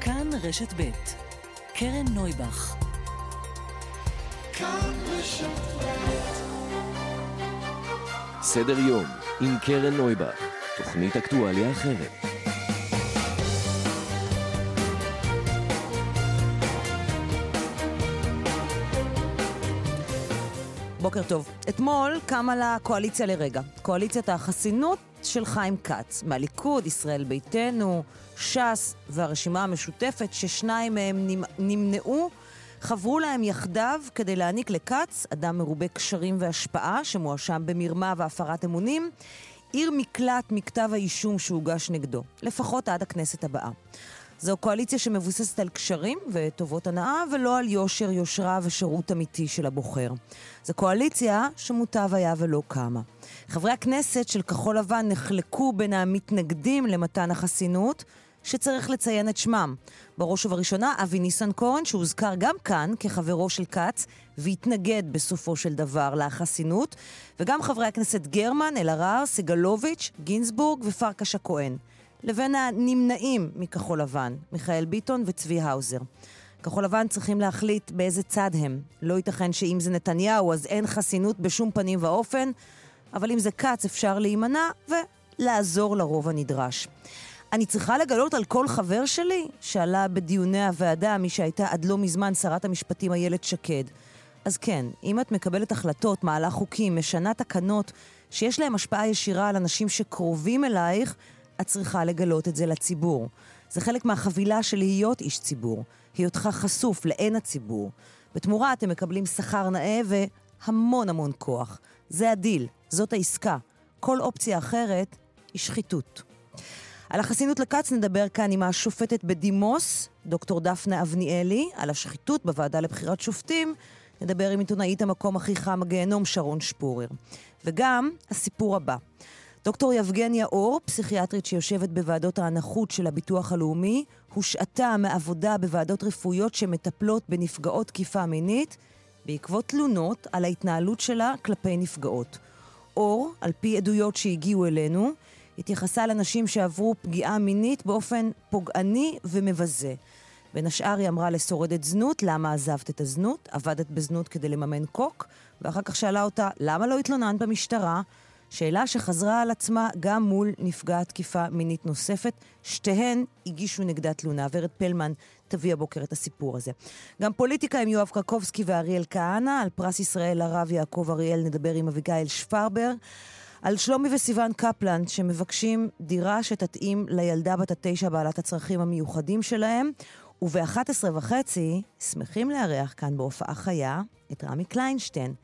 כאן רשת ב' קרן נויבך סדר יום עם קרן נויבך, תוכנית אקטואליה אחרת. בוקר טוב. אתמול קמה לה קואליציה לרגע. קואליציית החסינות של חיים כץ, מהליכוד, ישראל ביתנו, ש"ס והרשימה המשותפת, ששניים מהם נמנעו, חברו להם יחדיו כדי להעניק לכץ, אדם מרובה קשרים והשפעה, שמואשם במרמה והפרת אמונים, עיר מקלט מכתב האישום שהוגש נגדו, לפחות עד הכנסת הבאה. זו קואליציה שמבוססת על קשרים וטובות הנאה, ולא על יושר, יושרה ושירות אמיתי של הבוחר. זו קואליציה שמוטב היה ולא קמה. חברי הכנסת של כחול לבן נחלקו בין המתנגדים למתן החסינות, שצריך לציין את שמם. בראש ובראשונה, אבי ניסנקורן, שהוזכר גם כאן כחברו של כץ, והתנגד בסופו של דבר לחסינות, וגם חברי הכנסת גרמן, אלהרר, סגלוביץ', גינזבורג ופרקש הכהן. לבין הנמנעים מכחול לבן, מיכאל ביטון וצבי האוזר. כחול לבן צריכים להחליט באיזה צד הם. לא ייתכן שאם זה נתניהו אז אין חסינות בשום פנים ואופן, אבל אם זה כץ אפשר להימנע ולעזור לרוב הנדרש. אני צריכה לגלות על כל חבר שלי שעלה בדיוני הוועדה, מי שהייתה עד לא מזמן שרת המשפטים איילת שקד. אז כן, אם את מקבלת החלטות, מעלה חוקים, משנה תקנות שיש להם השפעה ישירה על אנשים שקרובים אלייך, את צריכה לגלות את זה לציבור. זה חלק מהחבילה של להיות איש ציבור, היותך חשוף לעין הציבור. בתמורה אתם מקבלים שכר נאה והמון המון כוח. זה הדיל, זאת העסקה. כל אופציה אחרת היא שחיתות. על החסינות לכץ נדבר כאן עם השופטת בדימוס, דוקטור דפנה אבניאלי, על השחיתות בוועדה לבחירת שופטים, נדבר עם עיתונאית המקום הכי חם בגיהנום, שרון שפורר. וגם הסיפור הבא. דוקטור יבגניה אור, פסיכיאטרית שיושבת בוועדות הנכות של הביטוח הלאומי, הושעתה מעבודה בוועדות רפואיות שמטפלות בנפגעות תקיפה מינית בעקבות תלונות על ההתנהלות שלה כלפי נפגעות. אור, על פי עדויות שהגיעו אלינו, התייחסה לנשים שעברו פגיעה מינית באופן פוגעני ומבזה. בין השאר היא אמרה לשורדת זנות, למה עזבת את הזנות? עבדת בזנות כדי לממן קוק? ואחר כך שאלה אותה, למה לא התלוננת במשטרה? שאלה שחזרה על עצמה גם מול נפגעת תקיפה מינית נוספת. שתיהן הגישו נגדה תלונה. ורד פלמן תביא הבוקר את הסיפור הזה. גם פוליטיקה עם יואב קרקובסקי ואריאל כהנא, על פרס ישראל הרב יעקב אריאל נדבר עם אביגיל שפרבר. על שלומי וסיון קפלן, שמבקשים דירה שתתאים לילדה בת התשע בעלת הצרכים המיוחדים שלהם. וב-11 וחצי שמחים לארח כאן בהופעה חיה את רמי קליינשטיין.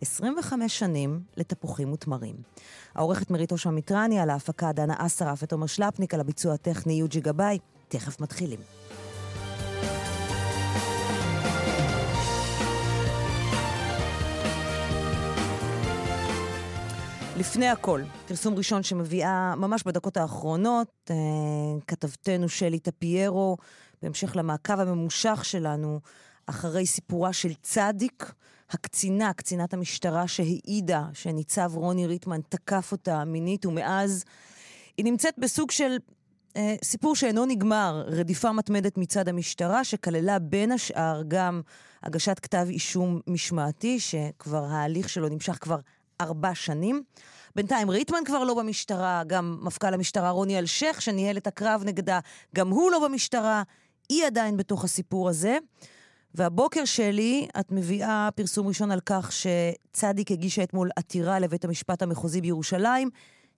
25 שנים לתפוחים ותמרים. העורכת מרית אושר מיטרני על ההפקה דנה אסרף ותומר שלפניק על הביצוע הטכני יוג'י גבאי. תכף מתחילים. לפני הכל, פרסום ראשון שמביאה ממש בדקות האחרונות, אה, כתבתנו שלי טפיירו, בהמשך למעקב הממושך שלנו אחרי סיפורה של צדיק, הקצינה, קצינת המשטרה שהעידה שניצב רוני ריטמן תקף אותה מינית, ומאז היא נמצאת בסוג של אה, סיפור שאינו נגמר, רדיפה מתמדת מצד המשטרה, שכללה בין השאר גם הגשת כתב אישום משמעתי, שכבר ההליך שלו נמשך כבר ארבע שנים. בינתיים ריטמן כבר לא במשטרה, גם מפכ"ל המשטרה רוני אלשיך, שניהל את הקרב נגדה, גם הוא לא במשטרה. היא עדיין בתוך הסיפור הזה. והבוקר שלי את מביאה פרסום ראשון על כך שצדיק הגישה אתמול עתירה לבית המשפט המחוזי בירושלים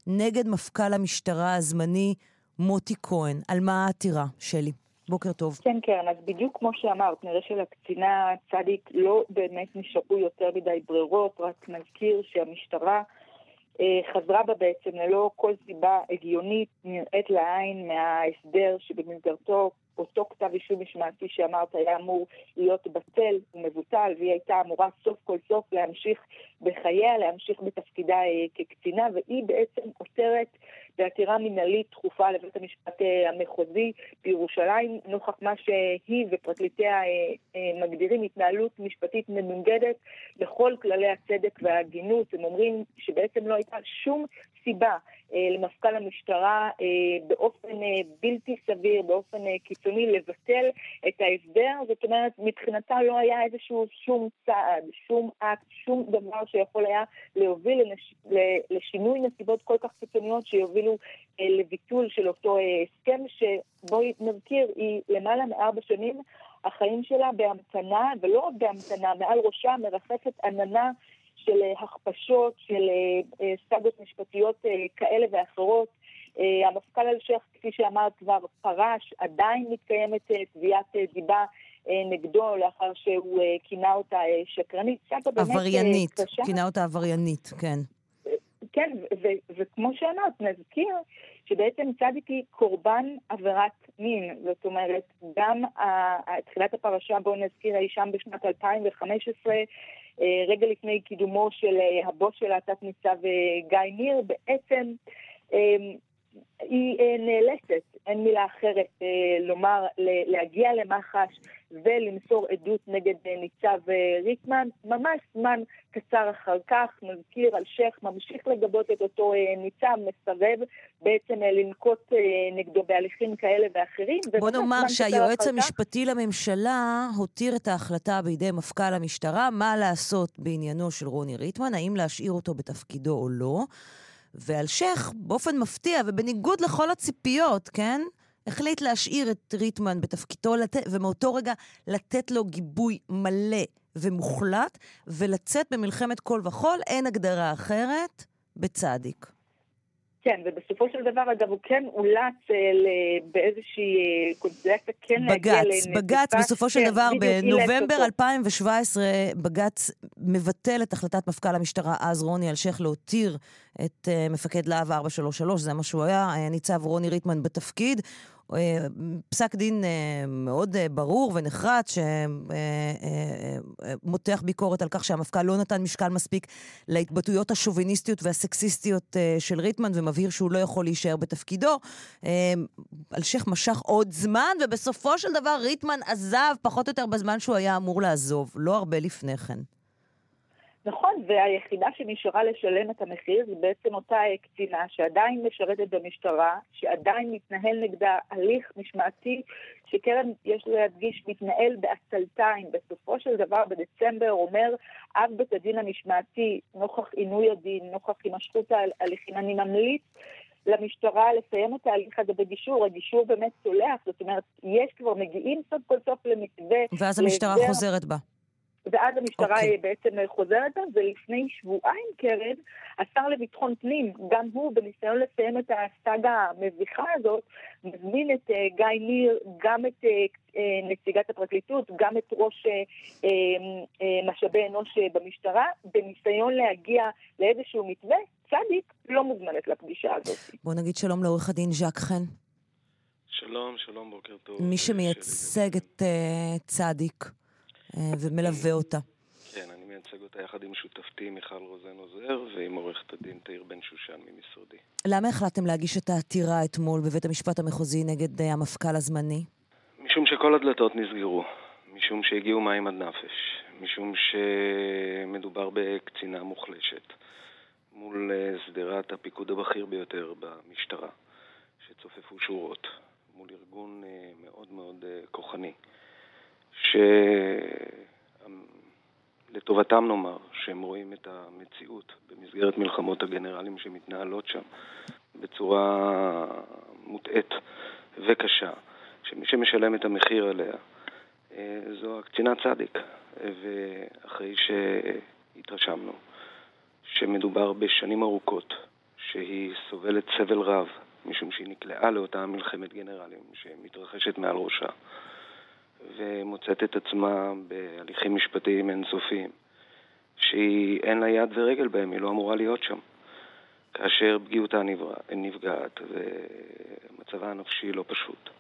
נגד מפכ"ל המשטרה הזמני מוטי כהן. על מה העתירה, שלי? בוקר טוב. כן, כן, אז בדיוק כמו שאמרת, נראה שלקצינה צדיק לא באמת נשארו יותר מדי ברירות, רק נזכיר שהמשטרה אה, חזרה בה בעצם ללא כל סיבה הגיונית נראית לעין מההסדר שבמסגרתו אותו כתב אישום משמעתי שאמרת היה אמור להיות בטל ומבוטל, והיא הייתה אמורה סוף כל סוף להמשיך בחייה, להמשיך בתפקידה אה, כקצינה, והיא בעצם עותרת בעתירה מינהלית דחופה לבית המשפט אה, המחוזי בירושלים, נוכח מה שהיא ופרקליטיה אה, מגדירים התנהלות משפטית מנוגדת לכל כללי הצדק וההגינות. הם אומרים שבעצם לא הייתה שום סיבה אה, למפכ"ל המשטרה אה, באופן אה, בלתי סביר, באופן קיצוני, לבטל את ההסדר. זאת אומרת, מבחינתה לא היה איזשהו שום צעד, שום אקט, שום דבר שיכול היה להוביל לנש... לשינוי נסיבות כל כך קיצוניות שיובילו לביטול של אותו הסכם, שבואי נזכיר, היא למעלה מארבע שנים החיים שלה בהמתנה, ולא רק בהמתנה, מעל ראשה מרחפת עננה של אה, הכפשות, של אה, אה, סטגות משפטיות כאלה ואחרות. המפכ"ל אלשיך, כפי שאמרת, כבר פרש, עדיין מתקיימת תביעת דיבה נגדו לאחר שהוא כינה אותה שקרנית. עבריינית, כינה אותה עבריינית, כן. כן, וכמו שאמרת, נזכיר שבעצם צדיק היא קורבן עבירת מין. זאת אומרת, גם תחילת הפרשה, בואו נזכיר, אי שם בשנת 2015, אה, רגע לפני קידומו של אה, הבוס שלה, תת-ניצב אה, גיא ניר, בעצם היא נאלצת, אין מילה אחרת לומר, להגיע למח"ש ולמסור עדות נגד ניצב ריטמן. ממש זמן קצר אחר כך, מזכיר אלשיך ממשיך לגבות את אותו ניצב, מסרב בעצם לנקוט נגדו בהליכים כאלה ואחרים. בוא נאמר שהיועץ המשפטי כך... לממשלה הותיר את ההחלטה בידי מפכ"ל המשטרה מה לעשות בעניינו של רוני ריטמן, האם להשאיר אותו בתפקידו או לא. ואלשיך, באופן מפתיע ובניגוד לכל הציפיות, כן? החליט להשאיר את ריטמן בתפקידו, לת... ומאותו רגע לתת לו גיבוי מלא ומוחלט, ולצאת במלחמת כל וכול, אין הגדרה אחרת, בצדיק. כן, ובסופו של דבר, אגב, הוא כן אולץ אה, באיזושהי אה, קונסטלציה כן להגיע לנזיפה. בג"ץ, בג"ץ, בסופו של כן, דבר, בנובמבר 2017, בג"ץ מבטל את החלטת מפכ"ל המשטרה אז, רוני אלשיך, להותיר את uh, מפקד להב 433, זה מה שהוא היה ניצב רוני ריטמן בתפקיד. אה, פסק דין אה, מאוד אה, ברור ונחרץ, שמותח ביקורת על כך שהמפכ"ל לא נתן משקל מספיק להתבטאויות השוביניסטיות והסקסיסטיות של ריטמן, ומבהיר שהוא לא יכול להישאר בתפקידו. אלשיך משך עוד זמן, ובסופו של דבר ריטמן עזב פחות או יותר בזמן שהוא היה אמור לעזוב, לא הרבה לפני כן. נכון, והיחידה שנשארה לשלם את המחיר זה בעצם אותה קצינה שעדיין משרתת במשטרה, שעדיין מתנהל נגדה הליך משמעתי, שקרן, יש להדגיש, מתנהל בעצלתיים. בסופו של דבר, בדצמבר, אומר אב בית הדין המשמעתי, נוכח עינוי הדין, נוכח הימשכות ההליכים, אני ממליץ למשטרה לסיים את ההליך הזה בגישור. הגישור באמת צולח, זאת אומרת, יש כבר, מגיעים סוף כל סוף למתווה. ואז המשטרה. חוזרת בה. ואז המשטרה okay. אוקיי. בעצם חוזרת על זה. לפני שבועיים, קרן, השר לביטחון פנים, גם הוא, בניסיון לסיים את הסאגה המביכה הזאת, מזמין את uh, גיא ניר, גם את uh, נציגת הפרקליטות, גם את ראש uh, uh, משאבי אנוש uh, במשטרה, בניסיון להגיע לאיזשהו מתווה. צדיק לא מוזמנת לפגישה הזאת. בוא נגיד שלום לעורך הדין ז'ק חן. שלום, שלום, בוקר טוב. מי שמייצג את uh, צדיק. אה, ומלווה אותה. כן, אני מייצג אותה יחד עם שותפתי מיכל רוזן עוזר ועם עורכת הדין תאיר בן שושן ממשרדי. למה החלטתם להגיש את העתירה אתמול בבית המשפט המחוזי נגד אה, המפכ"ל הזמני? משום שכל הדלתות נסגרו, משום שהגיעו מים עד נפש, משום שמדובר בקצינה מוחלשת מול אה, שדרת הפיקוד הבכיר ביותר במשטרה, שצופפו שורות, מול ארגון מאוד מאוד כוחני. שלטובתם נאמר, שהם רואים את המציאות במסגרת מלחמות הגנרלים שמתנהלות שם בצורה מוטעית וקשה, שמי שמשלם את המחיר עליה אה, זו הקצינה צדיק, ואחרי שהתרשמנו שמדובר בשנים ארוכות, שהיא סובלת סבל רב, משום שהיא נקלעה לאותה מלחמת גנרלים שמתרחשת מעל ראשה. ומוצאת את עצמה בהליכים משפטיים אינסופיים, שאין לה יד ורגל בהם, היא לא אמורה להיות שם. כאשר פגיעותה נפגעת ומצבה הנפשי לא פשוט.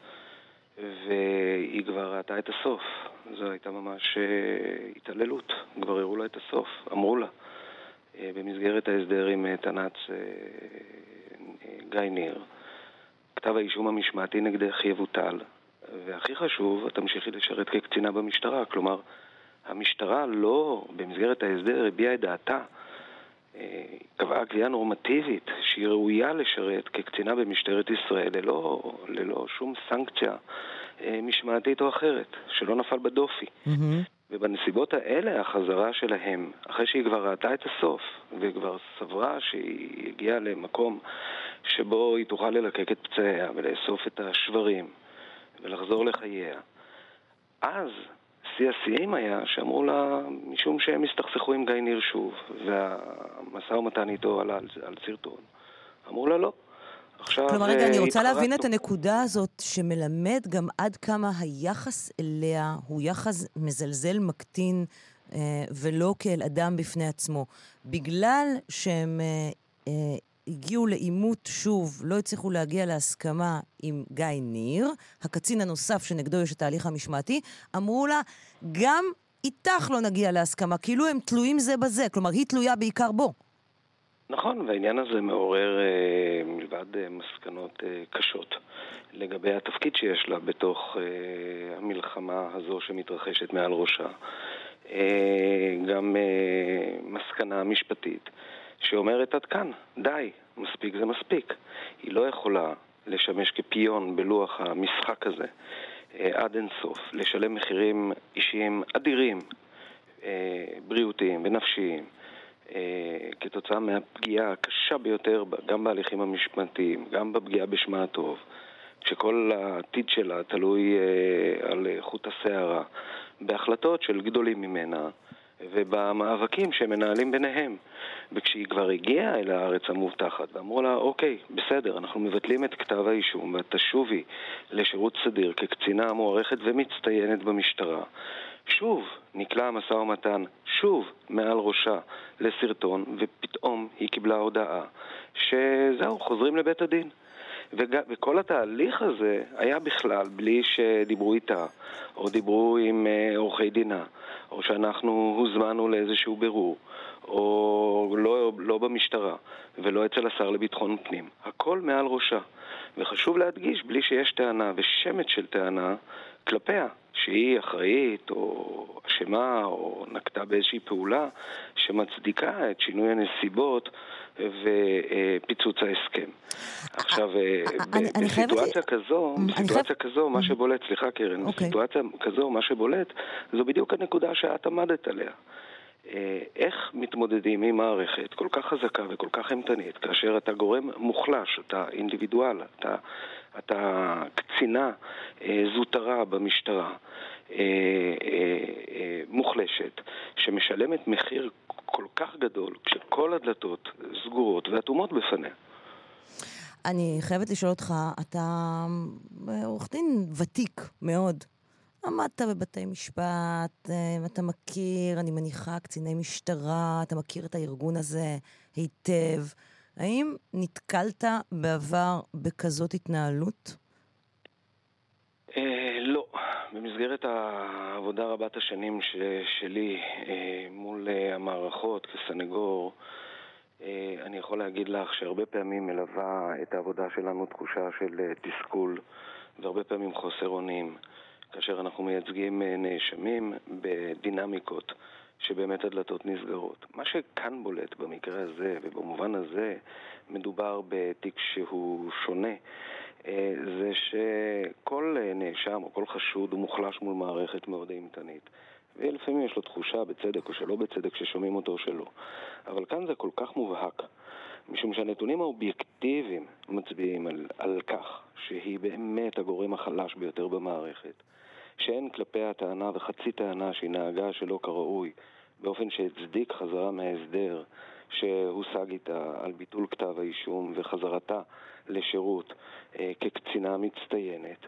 והיא כבר ראתה את הסוף. זו הייתה ממש אה, התעללות, כבר הראו לה את הסוף, אמרו לה. אה, במסגרת ההסדר עם אה, תנ"צ גיא ניר, כתב האישום המשמעתי נגדך יבוטל, והכי חשוב, את תמשיכי לשרת כקצינה במשטרה. כלומר, המשטרה לא, במסגרת ההסדר, הביעה את דעתה קבעה קביעה נורמטיבית שהיא ראויה לשרת כקצינה במשטרת ישראל ללא, ללא שום סנקציה משמעתית או אחרת, שלא נפל בדופי. Mm-hmm. ובנסיבות האלה החזרה שלהם, אחרי שהיא כבר ראתה את הסוף, וכבר סברה שהיא הגיעה למקום שבו היא תוכל ללקק את פצעיה ולאסוף את השברים ולחזור לחייה, אז שיא השיאים היה שאמרו לה, משום שהם הסתכסכו עם גיא ניר שוב, והמשא ומתן איתו עלה על, על סרטון, אמרו לה לא. עכשיו... כלומר, רגע, אני רוצה להבין את הנקודה הזאת, שמלמד גם עד כמה היחס אליה הוא יחס מזלזל, מקטין, אה, ולא כאל אדם בפני עצמו. בגלל שהם אה, אה, הגיעו לעימות שוב, לא הצליחו להגיע להסכמה עם גיא ניר, הקצין הנוסף שנגדו יש את ההליך המשמעתי, אמרו לה, גם איתך לא נגיע להסכמה, כאילו הם תלויים זה בזה, כלומר, היא תלויה בעיקר בו. נכון, והעניין הזה מעורר אה, מלבד אה, מסקנות אה, קשות לגבי התפקיד שיש לה בתוך אה, המלחמה הזו שמתרחשת מעל ראשה. אה, גם אה, מסקנה משפטית שאומרת עד כאן, די, מספיק זה מספיק. היא לא יכולה לשמש כפיון בלוח המשחק הזה אה, עד אינסוף, לשלם מחירים אישיים אדירים, אה, בריאותיים ונפשיים. אה, כתוצאה מהפגיעה הקשה ביותר גם בהליכים המשפטיים, גם בפגיעה בשמה הטוב, כשכל העתיד שלה תלוי על חוט השערה, בהחלטות של גדולים ממנה ובמאבקים שהם מנהלים ביניהם. וכשהיא כבר הגיעה אל הארץ המובטחת ואמרו לה, אוקיי, בסדר, אנחנו מבטלים את כתב האישום ואת תשובי לשירות סדיר כקצינה מוערכת ומצטיינת במשטרה, שוב נקלע המשא ומתן, שוב מעל ראשה לסרטון, ופתאום היא קיבלה הודעה שזהו, חוזרים לבית הדין. וג... וכל התהליך הזה היה בכלל בלי שדיברו איתה, או דיברו עם uh, עורכי דינה, או שאנחנו הוזמנו לאיזשהו בירור, או לא, לא במשטרה, ולא אצל השר לביטחון פנים. הכל מעל ראשה. וחשוב להדגיש, בלי שיש טענה ושמץ של טענה כלפיה, שהיא אחראית או אשמה או נקטה באיזושהי פעולה שמצדיקה את שינוי הנסיבות ופיצוץ ההסכם. עכשיו, אה, בסיטואציה כזו, בסיטואציה כזו, מה שבולט, סליחה קרן, אוקיי. בסיטואציה כזו, מה שבולט, זו בדיוק הנקודה שאת עמדת עליה. אה, איך מתמודדים עם מערכת כל כך חזקה וכל כך אימתנית, כאשר אתה גורם מוחלש, אתה אינדיבידואל, אתה, אתה קצינה אה, זוטרה במשטרה, אה, מוחלשת, שמשלמת מחיר כל כך גדול, כשכל הדלתות סגורות ואטומות בפניה. אני חייבת לשאול אותך, אתה עורך דין ותיק מאוד. עמדת בבתי משפט, אה, אתה מכיר, אני מניחה, קציני משטרה, אתה מכיר את הארגון הזה היטב. האם נתקלת בעבר בכזאת התנהלות? אה, לא. במסגרת העבודה רבת השנים שלי אה, מול המערכות כסנגור, אני יכול להגיד לך שהרבה פעמים מלווה את העבודה שלנו תחושה של תסכול והרבה פעמים חוסר אונים. כאשר אנחנו מייצגים אה, נאשמים בדינמיקות שבאמת הדלתות נסגרות. מה שכאן בולט במקרה הזה, ובמובן הזה מדובר בתיק שהוא שונה, אה, זה שכל אה, נאשם או כל חשוד הוא מוחלש מול מערכת מאוד אימתנית. ולפעמים יש לו תחושה, בצדק או שלא בצדק, ששומעים אותו או שלא. אבל כאן זה כל כך מובהק, משום שהנתונים האובייקטיביים מצביעים על, על כך שהיא באמת הגורם החלש ביותר במערכת. שאין כלפי הטענה וחצי טענה שהיא נהגה שלא כראוי, באופן שהצדיק חזרה מההסדר שהושג איתה על ביטול כתב האישום וחזרתה לשירות אה, כקצינה מצטיינת.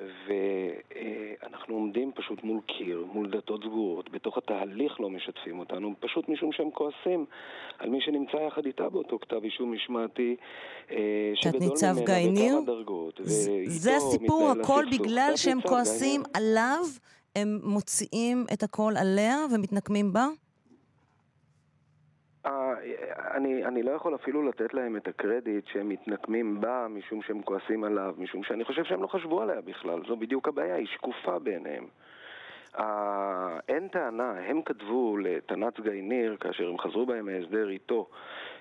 ואנחנו עומדים פשוט מול קיר, מול דלתות סגורות, בתוך התהליך לא משתפים אותנו, פשוט משום שהם כועסים על מי שנמצא יחד איתה באותו כתב אישום משמעתי, אה, שגדול ממנה בכמה דרגות. זה הסיפור, הכל בגלל שהם כועסים עליו, הם מוציאים את הכל עליה ומתנקמים בה? אני, אני לא יכול אפילו לתת להם את הקרדיט שהם מתנקמים בה משום שהם כועסים עליו, משום שאני חושב שהם לא חשבו עליה בכלל, זו בדיוק הבעיה, היא שקופה בעיניהם. אין טענה, הם כתבו לתנת גיא ניר, כאשר הם חזרו בהם מההסדר איתו,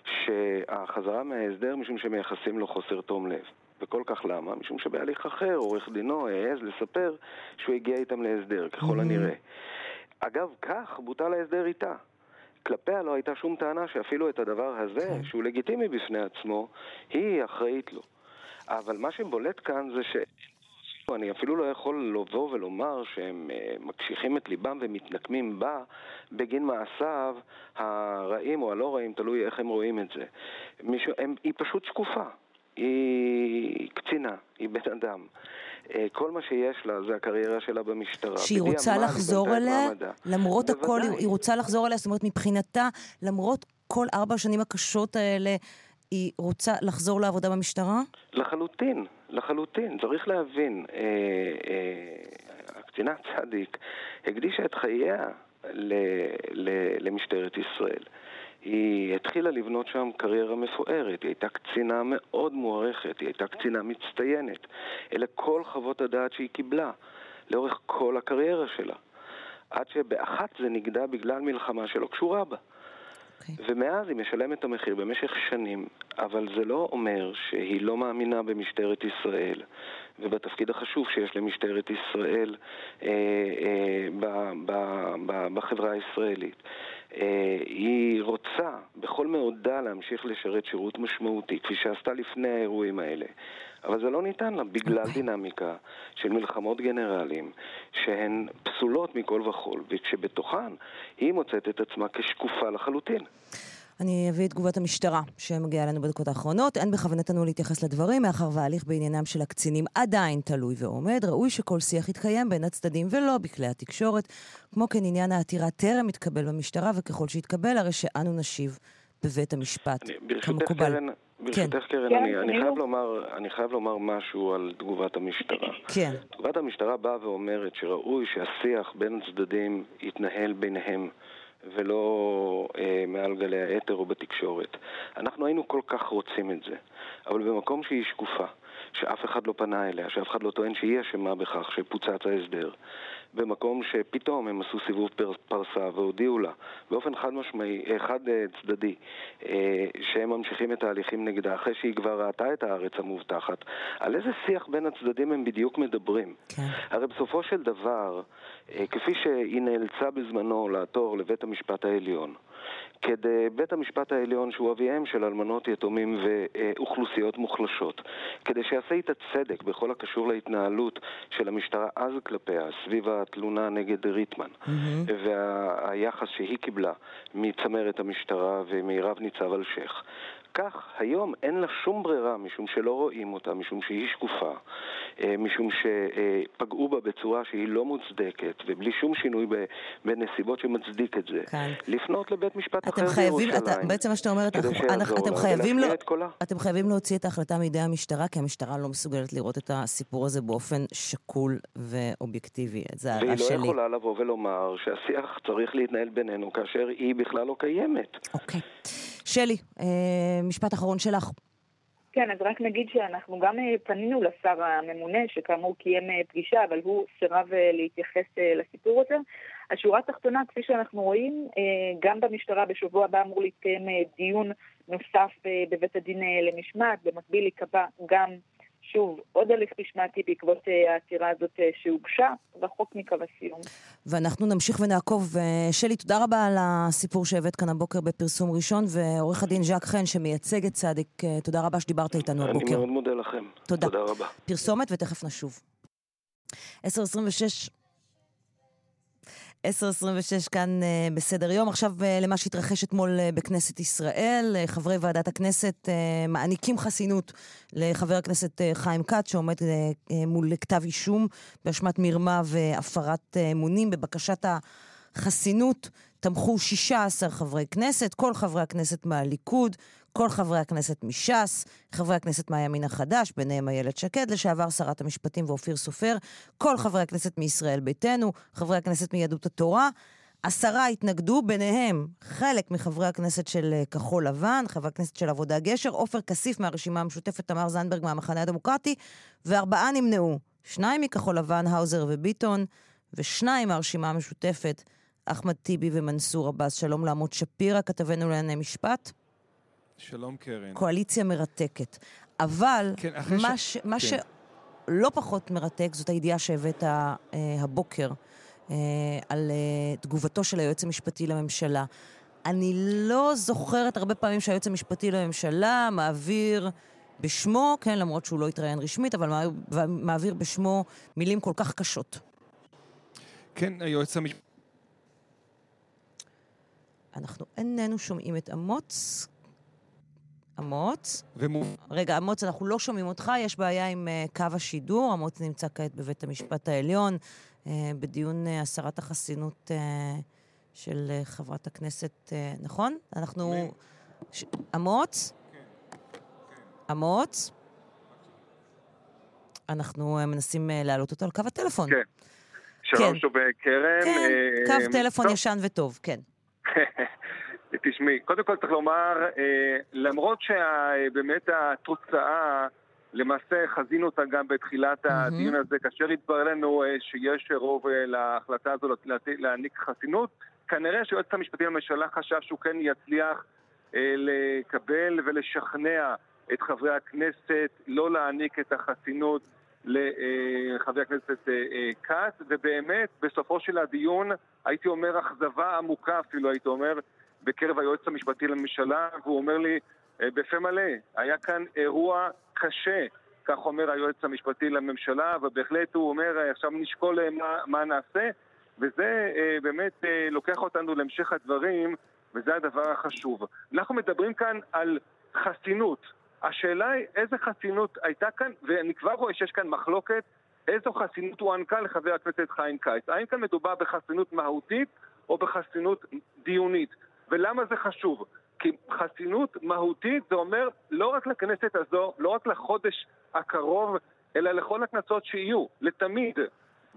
שהחזרה מההסדר משום שמייחסים לו חוסר תום לב. וכל כך למה? משום שבהליך אחר עורך דינו העז לספר שהוא הגיע איתם להסדר, ככל. הנראה. אגב, כך בוטל ההסדר איתה. כלפיה לא הייתה שום טענה שאפילו את הדבר הזה, כן. שהוא לגיטימי בפני עצמו, היא אחראית לו. אבל מה שבולט כאן זה ש... אני אפילו לא יכול לבוא ולומר שהם uh, מקשיחים את ליבם ומתנקמים בה בגין מעשיו הרעים או הלא רעים, תלוי איך הם רואים את זה. מישהו, הם, היא פשוט שקופה. היא קצינה, היא בן אדם. אה, כל מה שיש לה זה הקריירה שלה במשטרה. שהיא רוצה לחזור אליה, למרות הכל, היא רוצה לחזור אליה, זאת אומרת מבחינתה, למרות כל ארבע השנים הקשות האלה, היא רוצה לחזור לעבודה במשטרה? לחלוטין, לחלוטין. צריך להבין, אה, אה, הקצינה צדיק הקדישה את חייה ל, ל, למשטרת ישראל. היא התחילה לבנות שם קריירה מפוארת, היא הייתה קצינה מאוד מוערכת, היא הייתה קצינה מצטיינת. אלה כל חוות הדעת שהיא קיבלה לאורך כל הקריירה שלה. עד שבאחת זה נגדע בגלל מלחמה שלא קשורה בה. Okay. אוקיי. ומאז היא משלמת את המחיר במשך שנים, אבל זה לא אומר שהיא לא מאמינה במשטרת ישראל ובתפקיד החשוב שיש למשטרת ישראל אה, אה, ב, ב, ב, בחברה הישראלית. אה, היא רוצה בכל מאודה להמשיך לשרת שירות משמעותי, כפי שעשתה לפני האירועים האלה. אבל זה לא ניתן לה בגלל. אוקיי. דינמיקה של מלחמות גנרלים שהן פסולות מכל וכול, וכשבתוכן היא מוצאת את עצמה כשקופה לחלוטין. אני אביא את תגובת המשטרה שמגיעה אלינו בדקות האחרונות. אין בכוונתנו להתייחס לדברים, מאחר וההליך בעניינם של הקצינים עדיין תלוי ועומד. ראוי שכל שיח יתקיים בין הצדדים ולא בכלי התקשורת. כמו כן, עניין העתירה טרם התקבל במשטרה, וככל שיתקבל, הרי שאנו נשיב בבית המשפט, כמקובל. קרן, ברשותך, כן. קרן, כן, אני, אני, חייב לומר, אני חייב לומר משהו על תגובת המשטרה. כן. תגובת המשטרה באה ואומרת שראוי שהשיח בין הצדדים יתנהל ביניהם. ולא אה, מעל גלי האתר או בתקשורת. אנחנו היינו כל כך רוצים את זה, אבל במקום שהיא שקופה, שאף אחד לא פנה אליה, שאף אחד לא טוען שהיא אשמה בכך שפוצץ ההסדר, במקום שפתאום הם עשו סיבוב פרסה והודיעו לה באופן חד משמעי, אה, חד אה, צדדי, אה, שהם ממשיכים את ההליכים נגדה אחרי שהיא כבר ראתה את הארץ המובטחת, על איזה שיח בין הצדדים הם בדיוק מדברים? כן. הרי בסופו של דבר, כפי שהיא נאלצה בזמנו לעתור לבית המשפט העליון, כדי בית המשפט העליון, שהוא אביהם של אלמנות, יתומים ואוכלוסיות מוחלשות, כדי שיעשה איתה צדק בכל הקשור להתנהלות של המשטרה אז כלפיה, סביב התלונה נגד ריטמן, mm-hmm. והיחס שהיא קיבלה מצמרת המשטרה ומרב ניצב אלשיך. כך, היום אין לה שום ברירה, משום שלא רואים אותה, משום שהיא שקופה, אה, משום שפגעו בה בצורה שהיא לא מוצדקת, ובלי שום שינוי בנסיבות שמצדיק את זה. כן. לפנות לבית משפט אחר חייבים, בירושלים. אתה, בעצם מה שאתה אומר, אתם, חייבים לא, אתם חייבים להוציא את ההחלטה מידי המשטרה, כי המשטרה לא מסוגלת לראות את הסיפור הזה באופן שקול ואובייקטיבי. זה הערה שלי. והיא לא יכולה לבוא ולומר שהשיח צריך להתנהל בינינו כאשר היא בכלל לא קיימת. אוקיי. שלי, אה, משפט אחרון שלך. כן, אז רק נגיד שאנחנו גם אה, פנינו לשר הממונה, שכאמור קיים אה, פגישה, אבל הוא סירב להתייחס לסיפור הזה. השורה התחתונה, כפי שאנחנו רואים, גם במשטרה בשבוע הבא אמור להתקיים דיון נוסף בבית הדין למשמעת, במקביל ייקבע גם שוב, עוד הליך משמעתי בעקבות אה, העתירה הזאת אה, שהוגשה, רחוק מקו הסיום. ואנחנו נמשיך ונעקוב. שלי, תודה רבה על הסיפור שהבאת כאן הבוקר בפרסום ראשון, ועורך הדין ז'אק חן, שמייצג את צדיק, אה, תודה רבה שדיברת איתנו הבוקר. אני מאוד מודה לכם. תודה. תודה רבה. פרסומת ותכף נשוב. 10.26 10.26 כאן uh, בסדר יום. עכשיו uh, למה שהתרחש אתמול uh, בכנסת ישראל. חברי ועדת הכנסת מעניקים חסינות לחבר הכנסת חיים כץ, שעומד מול כתב אישום באשמת מרמה והפרת אמונים. בבקשת החסינות תמכו 16 חברי כנסת, כל חברי הכנסת מהליכוד. כל חברי הכנסת מש"ס, חברי הכנסת מהימין החדש, ביניהם איילת שקד, לשעבר שרת המשפטים ואופיר סופר, כל חברי הכנסת מישראל ביתנו, חברי הכנסת מיהדות התורה. עשרה התנגדו, ביניהם חלק מחברי הכנסת של אה, כחול לבן, חברי הכנסת של עבודה גשר, עופר כסיף מהרשימה המשותפת, תמר זנדברג מהמחנה הדמוקרטי, וארבעה נמנעו. שניים מכחול לבן, האוזר וביטון, ושניים מהרשימה המשותפת, אחמד טיבי ומנסור עבאס. שלום לעמוד שפירא, כתבנו לענייני משפט. שלום קרן. קואליציה מרתקת. אבל כן, מה, ש- ש... מה כן. שלא פחות מרתק זאת הידיעה שהבאת אה, הבוקר אה, על אה, תגובתו של היועץ המשפטי לממשלה. אני לא זוכרת הרבה פעמים שהיועץ המשפטי לממשלה מעביר בשמו, כן, למרות שהוא לא התראיין רשמית, אבל מעביר, מעביר בשמו מילים כל כך קשות. כן, היועץ המשפטי... אנחנו איננו שומעים את אמוץ. אמוץ? ומו... רגע, אמוץ, אנחנו לא שומעים אותך, יש בעיה עם uh, קו השידור. אמוץ נמצא כעת בבית המשפט העליון, uh, בדיון uh, הסרת החסינות uh, של uh, חברת הכנסת, uh, נכון? אנחנו... ש... אמוץ? אמוץ? אנחנו uh, מנסים uh, להעלות אותו על קו הטלפון. כן. שלום כן. שוב קרן. כן, אה, קו טלפון טוב, ישן וטוב, כן. תשמעי, קודם כל צריך לומר, אה, למרות שבאמת התוצאה, למעשה חזינו אותה גם בתחילת הדיון הזה, כאשר התברר לנו אה, שיש רוב אה, להחלטה הזו להעניק חסינות, כנראה שהיועצת המשפטית לממשלה חשב שהוא כן יצליח אה, לקבל ולשכנע את חברי הכנסת לא להעניק את החסינות לחבר הכנסת אה, אה, כץ, ובאמת, בסופו של הדיון, הייתי אומר אכזבה עמוקה אפילו, הייתי אומר, בקרב היועץ המשפטי לממשלה, והוא אומר לי אה, בפה מלא, היה כאן אירוע קשה, כך אומר היועץ המשפטי לממשלה, ובהחלט הוא אומר, אה, עכשיו נשקול אה, מה, מה נעשה, וזה באמת לוקח אותנו להמשך הדברים, וזה הדבר החשוב. אנחנו מדברים כאן על חסינות. השאלה היא איזה חסינות הייתה כאן, ואני כבר רואה שיש כאן מחלוקת, איזו חסינות הוענקה לחבר הכנסת חיים כץ. האם כאן מדובר בחסינות מהותית או בחסינות דיונית? ולמה זה חשוב? כי חסינות מהותית זה אומר לא רק לכנסת הזו, לא רק לחודש הקרוב, אלא לכל הכנסות שיהיו, לתמיד.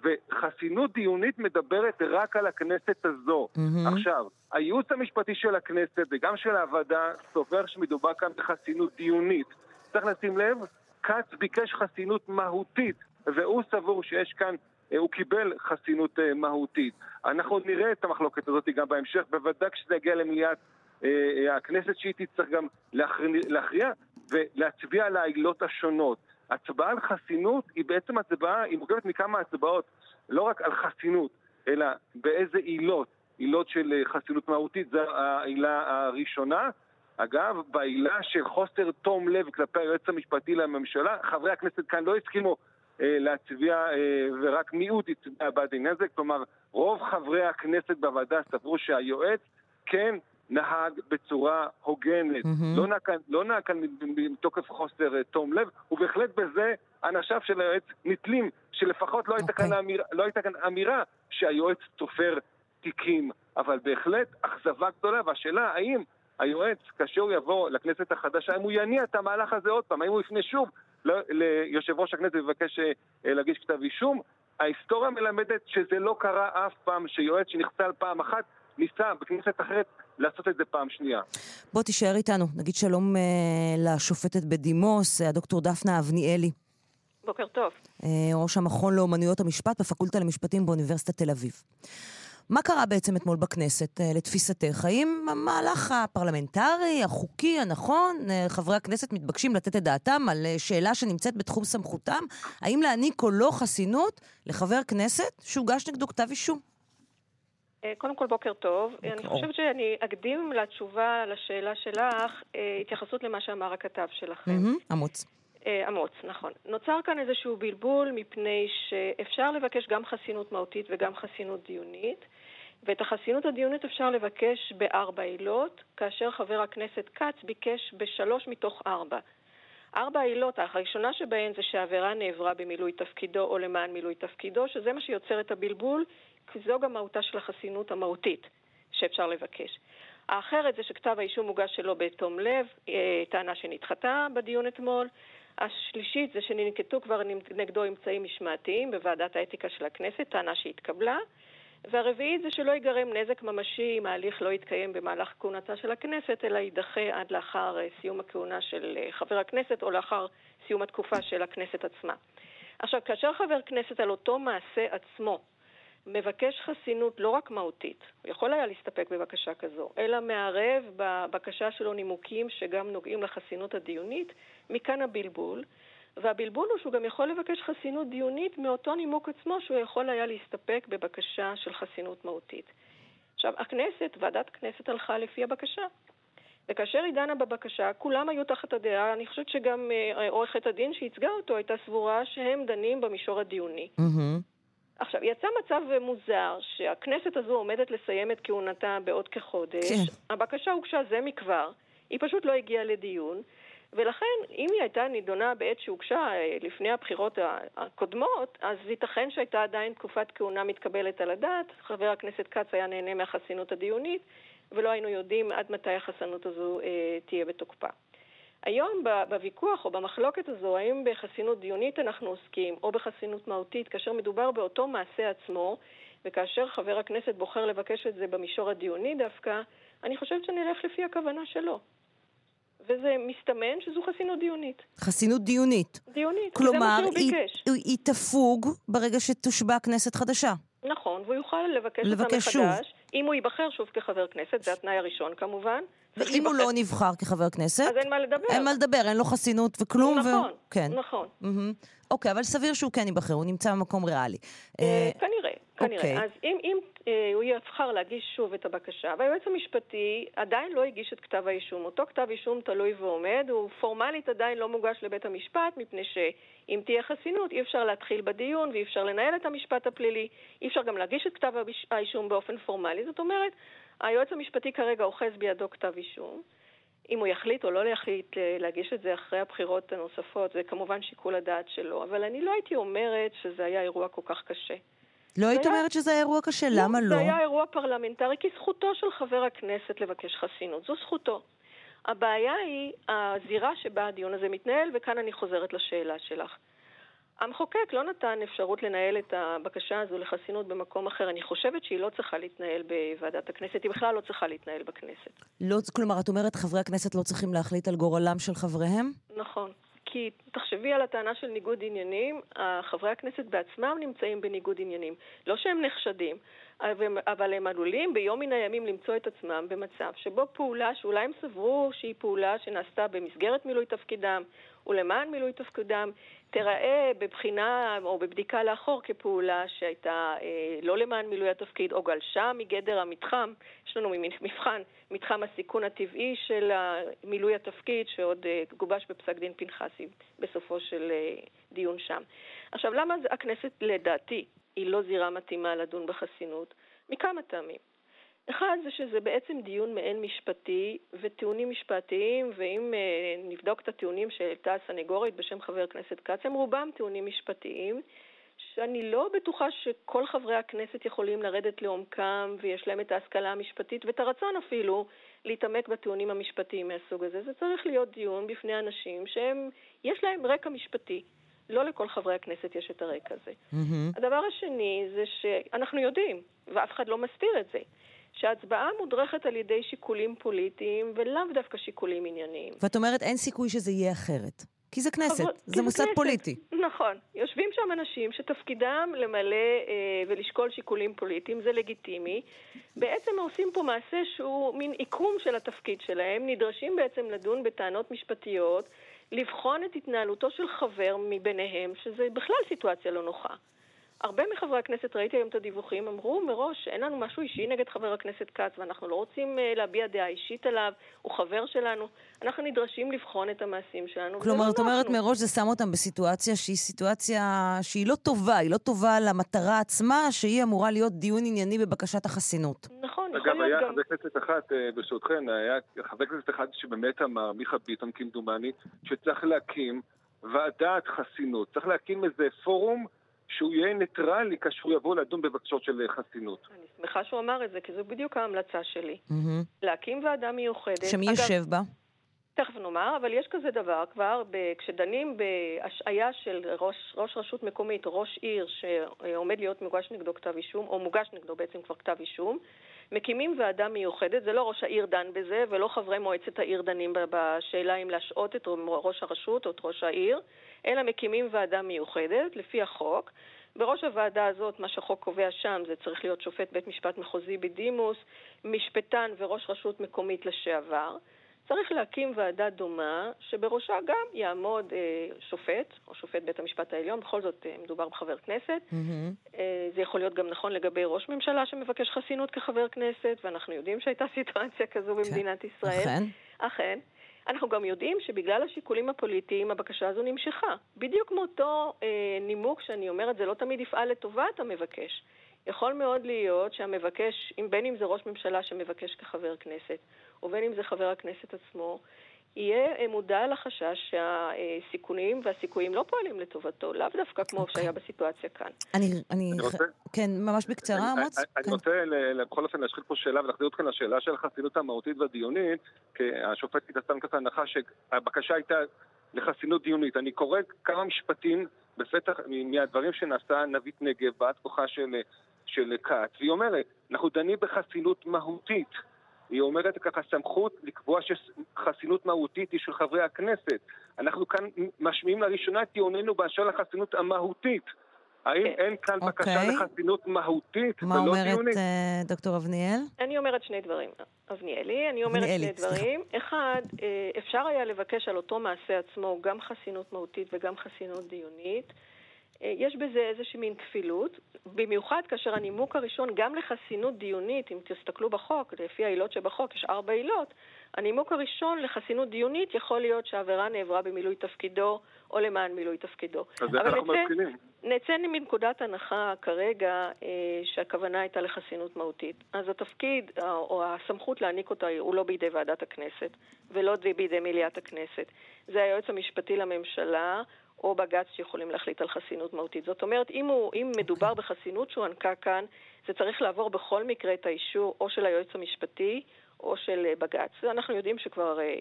וחסינות דיונית מדברת רק על הכנסת הזו. מהמם. עכשיו, הייעוץ המשפטי של הכנסת וגם של הוועדה סובר שמדובר כאן בחסינות דיונית. צריך לשים לב, כץ ביקש חסינות מהותית, והוא סבור שיש כאן, הוא קיבל חסינות אה, מהותית. אנחנו נראה את המחלוקת הזאת גם בהמשך, בוודאי כשזה יגיע למליאת אה, אה, הכנסת, שהיא תצטרך גם להכריע, ולהצביע על העילות השונות. הצבעה על חסינות היא בעצם הצבעה, היא מורכבת מכמה הצבעות, לא רק על חסינות, אלא באיזה עילות. עילות של אה, חסינות מהותית, זו העילה הראשונה. אגב, בעילה של חוסר תום לב כלפי היועץ המשפטי לממשלה, חברי הכנסת כאן לא הסכימו אה, להצביע, אה, ורק מיעוט הצביע בעד העניין הזה, כלומר, רוב חברי הכנסת בוועדה סברו שהיועץ כן נהג בצורה הוגנת, מהמם. לא נהג כאן- לא מתוקף חוסר אה, תום לב, ובהחלט בזה אנשיו של היועץ נתלים, שלפחות לא הייתה כאן אוקיי. אמירה- לא הייתה כאן אמירה שהיועץ תופר תיקים, אבל בהחלט אכזבה גדולה, והשאלה האם היועץ, כאשר הוא יבוא לכנסת החדשה, האם הוא יניע את המהלך הזה עוד פעם, האם הוא יפנה שוב ליושב ראש הכנסת ויבקש אה, להגיש כתב אישום? ההיסטוריה מלמדת שזה לא קרה אף פעם שיועץ שנחצה פעם אחת ניסה בכנסת אחרת לעשות את זה פעם שנייה. בוא תישאר איתנו, נגיד שלום אה, לשופטת בדימוס, אה, הדוקטור דפנה אבניאלי, בוקר טוב. אה, ראש המכון לאומנויות המשפט בפקולטה למשפטים באוניברסיטת תל אביב. מה קרה בעצם אתמול בכנסת, אה, לתפיסתך? האם המהלך הפרלמנטרי, החוקי, הנכון, אה, חברי הכנסת מתבקשים לתת את דעתם על אה, שאלה שנמצאת בתחום סמכותם? האם להעניק או לא חסינות לחבר כנסת שהוגש נגדו כתב אישום? קודם כל, בוקר טוב. אני אור. חושבת שאני אקדים לתשובה לשאלה שלך התייחסות למה שאמר הכתב שלכם. מהמם, אמוץ. אה, אמוץ, נכון. נוצר כאן איזשהו בלבול מפני שאפשר לבקש גם חסינות מהותית וגם חסינות דיונית, ואת החסינות הדיונית אפשר לבקש בארבע עילות, כאשר חבר הכנסת כץ ביקש בשלוש מתוך ארבע. ארבע העילות, הראשונה שבהן זה שהעבירה נעברה במילוי תפקידו או למען מילוי תפקידו, שזה מה שיוצר את הבלבול, כי זו גם מהותה של החסינות המהותית שאפשר לבקש. האחרת זה שכתב האישום הוגש שלא בתום לב, אה, טענה שנדחתה בדיון אתמול. השלישית זה שננקטו כבר נגדו אמצעים משמעתיים בוועדת האתיקה של הכנסת, טענה שהתקבלה. והרביעית זה שלא ייגרם נזק ממשי אם ההליך לא יתקיים במהלך כהונתה של הכנסת, אלא יידחה עד לאחר אה, סיום הכהונה של אה, חבר הכנסת או לאחר סיום התקופה של הכנסת עצמה. עכשיו, כאשר חבר כנסת על אותו מעשה עצמו מבקש חסינות לא רק מהותית, הוא יכול היה להסתפק בבקשה כזו, אלא מערב בבקשה שלו נימוקים שגם נוגעים לחסינות הדיונית, מכאן הבלבול. והבלבול הוא שהוא גם יכול לבקש חסינות דיונית מאותו נימוק עצמו שהוא יכול היה להסתפק בבקשה של חסינות מהותית. עכשיו, הכנסת, ועדת הכנסת הלכה לפי הבקשה. וכאשר היא דנה בבקשה, כולם היו תחת הדעה, אני חושבת שגם אה, עורכת הדין שייצגה אותו הייתה סבורה שהם דנים במישור הדיוני. Mm-hmm. עכשיו, יצא מצב מוזר שהכנסת הזו עומדת לסיים את כהונתה בעוד כחודש. כן. הבקשה הוגשה זה מכבר, היא פשוט לא הגיעה לדיון. ולכן, אם היא הייתה נידונה בעת שהוגשה אה, לפני הבחירות הקודמות, אז ייתכן שהייתה עדיין תקופת כהונה מתקבלת על הדעת. חבר הכנסת כץ היה נהנה מהחסינות הדיונית, ולא היינו יודעים עד מתי החסינות הזו אה, תהיה בתוקפה. היום בוויכוח או במחלוקת הזו, האם בחסינות דיונית אנחנו עוסקים או בחסינות מהותית, כאשר מדובר באותו מעשה עצמו, וכאשר חבר הכנסת בוחר לבקש את זה במישור הדיוני דווקא, אני חושבת שנלך לפי הכוונה שלו. וזה מסתמן שזו חסינות דיונית. חסינות דיונית. דיונית, כלומר, זה מה שהוא ביקש. כלומר, היא, היא תפוג ברגע שתושבע כנסת חדשה. נכון, והוא יוכל לבקש, לבקש אותה מחדש. שוב. אם הוא ייבחר שוב כחבר כנסת, זה התנאי הראשון כמובן. ואם הוא לא נבחר כחבר כנסת? אז אין מה לדבר. אין מה לדבר, אין לו חסינות וכלום. נכון, ו... כן. נכון. Mm-hmm. אוקיי, אבל סביר שהוא כן ייבחר, הוא נמצא במקום ריאלי. אה, כנראה, כנראה. אוקיי. אז אם, אם אה, הוא יבחר להגיש שוב את הבקשה, והיועץ המשפטי עדיין לא הגיש את כתב האישום, אותו כתב אישום תלוי ועומד, הוא פורמלית עדיין לא מוגש לבית המשפט, מפני שאם תהיה חסינות אי אפשר להתחיל בדיון ואי אפשר לנהל את המשפט הפלילי, אי אפשר גם להגיש את כתב האישום באופן פורמלי. זאת אומרת, היועץ המשפטי כרגע אוחז בידו כתב אישום. אם הוא יחליט או לא יחליט להגיש את זה אחרי הבחירות הנוספות, זה כמובן שיקול הדעת שלו, אבל אני לא הייתי אומרת שזה היה אירוע כל כך קשה. לא היית אומרת שזה היה אירוע קשה? למה לא? זה היה אירוע פרלמנטרי, כי זכותו של חבר הכנסת לבקש חסינות. זו זכותו. הבעיה היא הזירה שבה הדיון הזה מתנהל, וכאן אני חוזרת לשאלה שלך. המחוקק לא נתן אפשרות לנהל את הבקשה הזו לחסינות במקום אחר. אני חושבת שהיא לא צריכה להתנהל בוועדת הכנסת, היא בכלל לא צריכה להתנהל בכנסת. לא, כלומר, את אומרת חברי הכנסת לא צריכים להחליט על גורלם של חבריהם? נכון. כי תחשבי על הטענה של ניגוד עניינים, חברי הכנסת בעצמם נמצאים בניגוד עניינים. לא שהם נחשדים, אבל הם עלולים ביום מן הימים למצוא את עצמם במצב שבו פעולה שאולי הם סברו שהיא פעולה שנעשתה במסגרת מילוי תפקידם ולמען מילוי תפקידם, תיראה בבחינה או בבדיקה לאחור כפעולה שהייתה אה, לא למען מילוי התפקיד או גלשה מגדר המתחם. יש לנו מבחן, מתחם הסיכון הטבעי של מילוי התפקיד שעוד אה, גובש בפסק דין פנחסי בסופו של אה, דיון שם. עכשיו, למה הכנסת לדעתי היא לא זירה מתאימה לדון בחסינות? מכמה טעמים. אחד זה שזה בעצם דיון מעין משפטי וטיעונים משפטיים, ואם אה, נבדוק את הטיעונים שהעלתה הסנגורית בשם חבר הכנסת כץ, הם רובם טיעונים משפטיים, שאני לא בטוחה שכל חברי הכנסת יכולים לרדת לעומקם ויש להם את ההשכלה המשפטית ואת הרצון אפילו להתעמק בטיעונים המשפטיים מהסוג הזה. זה צריך להיות דיון בפני אנשים שהם, יש להם רקע משפטי. לא לכל חברי הכנסת יש את הרקע הזה. Mm-hmm. הדבר השני זה שאנחנו יודעים, ואף אחד לא מסתיר את זה, שההצבעה מודרכת על ידי שיקולים פוליטיים ולאו דווקא שיקולים ענייניים. ואת אומרת אין סיכוי שזה יהיה אחרת. כי זה כנסת, חבר... זה מוסד כנסת. פוליטי. נכון. יושבים שם אנשים שתפקידם למלא אה, ולשקול שיקולים פוליטיים, זה לגיטימי. בעצם עושים פה מעשה שהוא מין עיקום של התפקיד שלהם, נדרשים בעצם לדון בטענות משפטיות, לבחון את התנהלותו של חבר מביניהם, שזה בכלל סיטואציה לא נוחה. הרבה מחברי הכנסת, ראיתי היום את הדיווחים, אמרו מראש, אין לנו משהו אישי נגד חבר הכנסת כץ, ואנחנו לא רוצים uh, להביע דעה אישית עליו, הוא חבר שלנו. אנחנו נדרשים לבחון את המעשים שלנו. כלומר, את אומרת מראש זה שם אותם בסיטואציה שהיא סיטואציה שהיא לא טובה, היא לא טובה למטרה עצמה, שהיא אמורה להיות דיון ענייני בבקשת החסינות. נכון, יכול להיות גם... אגב, היה חבר כנסת אחד, אה, ברשותכן, היה חבר כנסת אחד שבאמת אמר, מיכה ביטון כמדומני, שצריך להקים ועדת חסינות. צריך להקים איזה פורום שהוא יהיה ניטרלי כאשר הוא יבוא לדון בבקשות של חסינות. אני שמחה שהוא אמר את זה, כי זו בדיוק ההמלצה שלי. Mm-hmm. להקים ועדה מיוחדת. שמי אגב, יושב בה? תכף נאמר, אבל יש כזה דבר כבר, ב, כשדנים בהשעיה של ראש, ראש רשות מקומית, ראש עיר שעומד להיות מוגש נגדו כתב אישום, או מוגש נגדו בעצם כבר כתב אישום, מקימים ועדה מיוחדת, זה לא ראש העיר דן בזה, ולא חברי מועצת העיר דנים בשאלה אם להשעות את ראש הרשות או את ראש העיר, אלא מקימים ועדה מיוחדת לפי החוק, בראש הוועדה הזאת, מה שהחוק קובע שם, זה צריך להיות שופט בית משפט מחוזי בדימוס, משפטן וראש רשות מקומית לשעבר. צריך להקים ועדה דומה, שבראשה גם יעמוד אה, שופט, או שופט בית המשפט העליון, בכל זאת אה, מדובר בחבר כנסת. Mm-hmm. אה, זה יכול להיות גם נכון לגבי ראש ממשלה שמבקש חסינות כחבר כנסת, ואנחנו יודעים שהייתה סיטואציה כזו כן. במדינת ישראל. אכן. אכן. אנחנו גם יודעים שבגלל השיקולים הפוליטיים הבקשה הזו נמשכה. בדיוק מאותו אה, נימוק שאני אומרת, זה לא תמיד יפעל לטובת המבקש. יכול מאוד להיות שהמבקש, בין אם זה ראש ממשלה שמבקש כחבר כנסת, או בין אם זה חבר הכנסת עצמו, יהיה מודע לחשש שהסיכונים והסיכויים לא פועלים לטובתו, לאו דווקא כמו okay. אוקיי. שהיה בסיטואציה כאן. אני, אני, אני רוצה... כן, ממש בקצרה, אמוץ. אני, אני כן. רוצה בכל אופן להשחיל פה שאלה ולהחזיר אתכם לשאלה של החסינות המהותית והדיונית, כי השופט קיטסטן כזה הנחה שהבקשה הייתה לחסינות דיונית. אני קורא כמה משפטים בפתח, מהדברים שנעשה נבית נגב, בת כוחה של, של כת, והיא אומרת, אנחנו דנים בחסינות מהותית. היא אומרת ככה, סמכות לקבוע שחסינות מהותית היא של חברי הכנסת. אנחנו כאן משמיעים לראשונה את טיעוננו באשר לחסינות המהותית. האם כן. אין כאן. בקשה אוקיי. לחסינות מהותית ולא דיונית? מה אומרת אה, דוקטור אבניאל? אני אומרת שני דברים. אבניאלי, אני אומרת שני דברים. אחד, אה, אפשר היה לבקש על אותו מעשה עצמו גם חסינות מהותית וגם חסינות דיונית. אה, יש בזה איזושהי מין כפילות, במיוחד כאשר הנימוק הראשון, גם לחסינות דיונית, אם תסתכלו בחוק, לפי העילות שבחוק, יש ארבע עילות, הנימוק הראשון לחסינות דיונית יכול להיות שהעבירה נעברה במילוי תפקידו או למען מילוי תפקידו. אז איך אנחנו מסכימים? נצא מנקודת הנחה כרגע אה, שהכוונה הייתה לחסינות מהותית. אז התפקיד אה, או הסמכות להעניק אותה הוא לא בידי ועדת הכנסת ולא בידי מליאת הכנסת. זה היועץ המשפטי לממשלה או בג"ץ שיכולים להחליט על חסינות מהותית. זאת אומרת, אם, הוא, אם מדובר okay. בחסינות שהוענקה כאן, זה צריך לעבור בכל מקרה את האישור או של היועץ המשפטי או של אה, בג"ץ. אנחנו יודעים שכבר אה,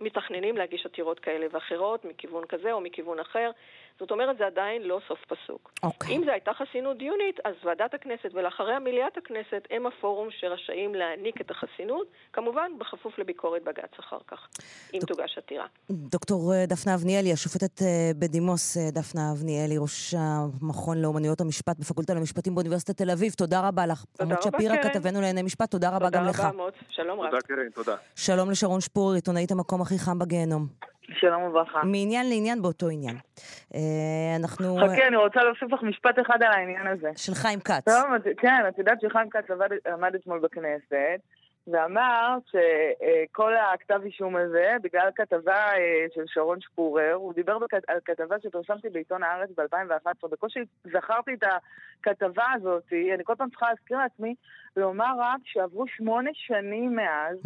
מתכננים להגיש עתירות כאלה ואחרות, מכיוון כזה או מכיוון אחר. זאת אומרת, זה עדיין לא סוף פסוק. Okay. אוקיי. אם זו הייתה חסינות דיונית, אז ועדת הכנסת ולאחריה מליאת הכנסת הם הפורום שרשאים להעניק את החסינות, כמובן בכפוף לביקורת בג"ץ אחר כך, אם דוק... תוגש עתירה. דוקטור אה, דפנה אבניאלי, השופטת אה, בדימוס אה, דפנה אבניאלי, ראש המכון לאומנויות המשפט בפקולטה למשפטים באוניברסיטת תל אביב, תודה רבה לך. תודה רבה, שפירא, קרן. כתבנו לענייני משפט, תודה רבה תודה גם רבה, לך. תודה רבה, מוץ. שלום רב. תודה, קרן, תודה. שלום לשרון שפור, עיתונאית המקום הכי חם בגיהנום. שלום וברכה. מעניין לעניין באותו עניין. אה, אנחנו... חכי, אני רוצה להוסיף לך משפט אחד על העניין הזה. של חיים כץ. טוב, כן, את יודעת שחיים כץ עמד אתמול בכנסת, ואמר שכל הכתב אישום הזה, בגלל כתבה אה, של שרון שפורר, הוא דיבר על כתבה שפרסמתי בעיתון הארץ ב-2011, בקושי זכרתי את הכתבה הזאת, אני כל פעם צריכה להזכיר לעצמי, לומר רק שעברו שמונה שנים מאז,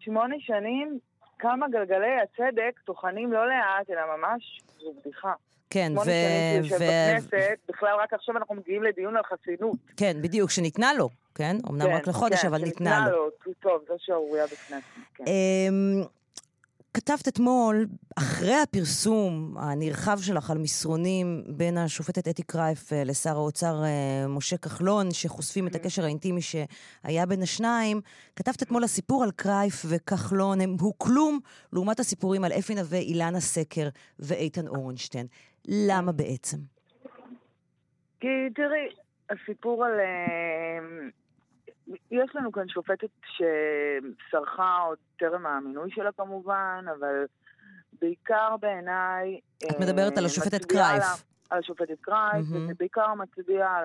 שמונה שנים כמה גלגלי הצדק טוחנים לא לאט, אלא ממש, זו בדיחה. כן, ו... שמונה שנים שיושב בכנסת, בכלל רק עכשיו אנחנו מגיעים לדיון על חסינות. כן, בדיוק, שניתנה לו, כן? אמנם כן, רק לחודש, כן, אבל ניתנה לו. כן, שניתנה לו, טוב, זו שערורייה עצמי, כן. כתבת אתמול, אחרי הפרסום הנרחב שלך על מסרונים בין השופטת אתי קרייף אה, לשר האוצר אה, משה כחלון, שחושפים את הקשר האינטימי שהיה בין השניים, כתבת אתמול הסיפור על קרייף וכחלון, הם הוא כלום לעומת הסיפורים על אפי נווה, אילנה סקר ואיתן אורנשטיין. למה בעצם? כי תראי, הסיפור על... אה, יש לנו כאן שופטת שסרחה עוד טרם המינוי שלה כמובן, אבל בעיקר בעיניי... את מדברת על השופטת קרייף. על השופטת קרייף, mm-hmm. וזה בעיקר מצביע על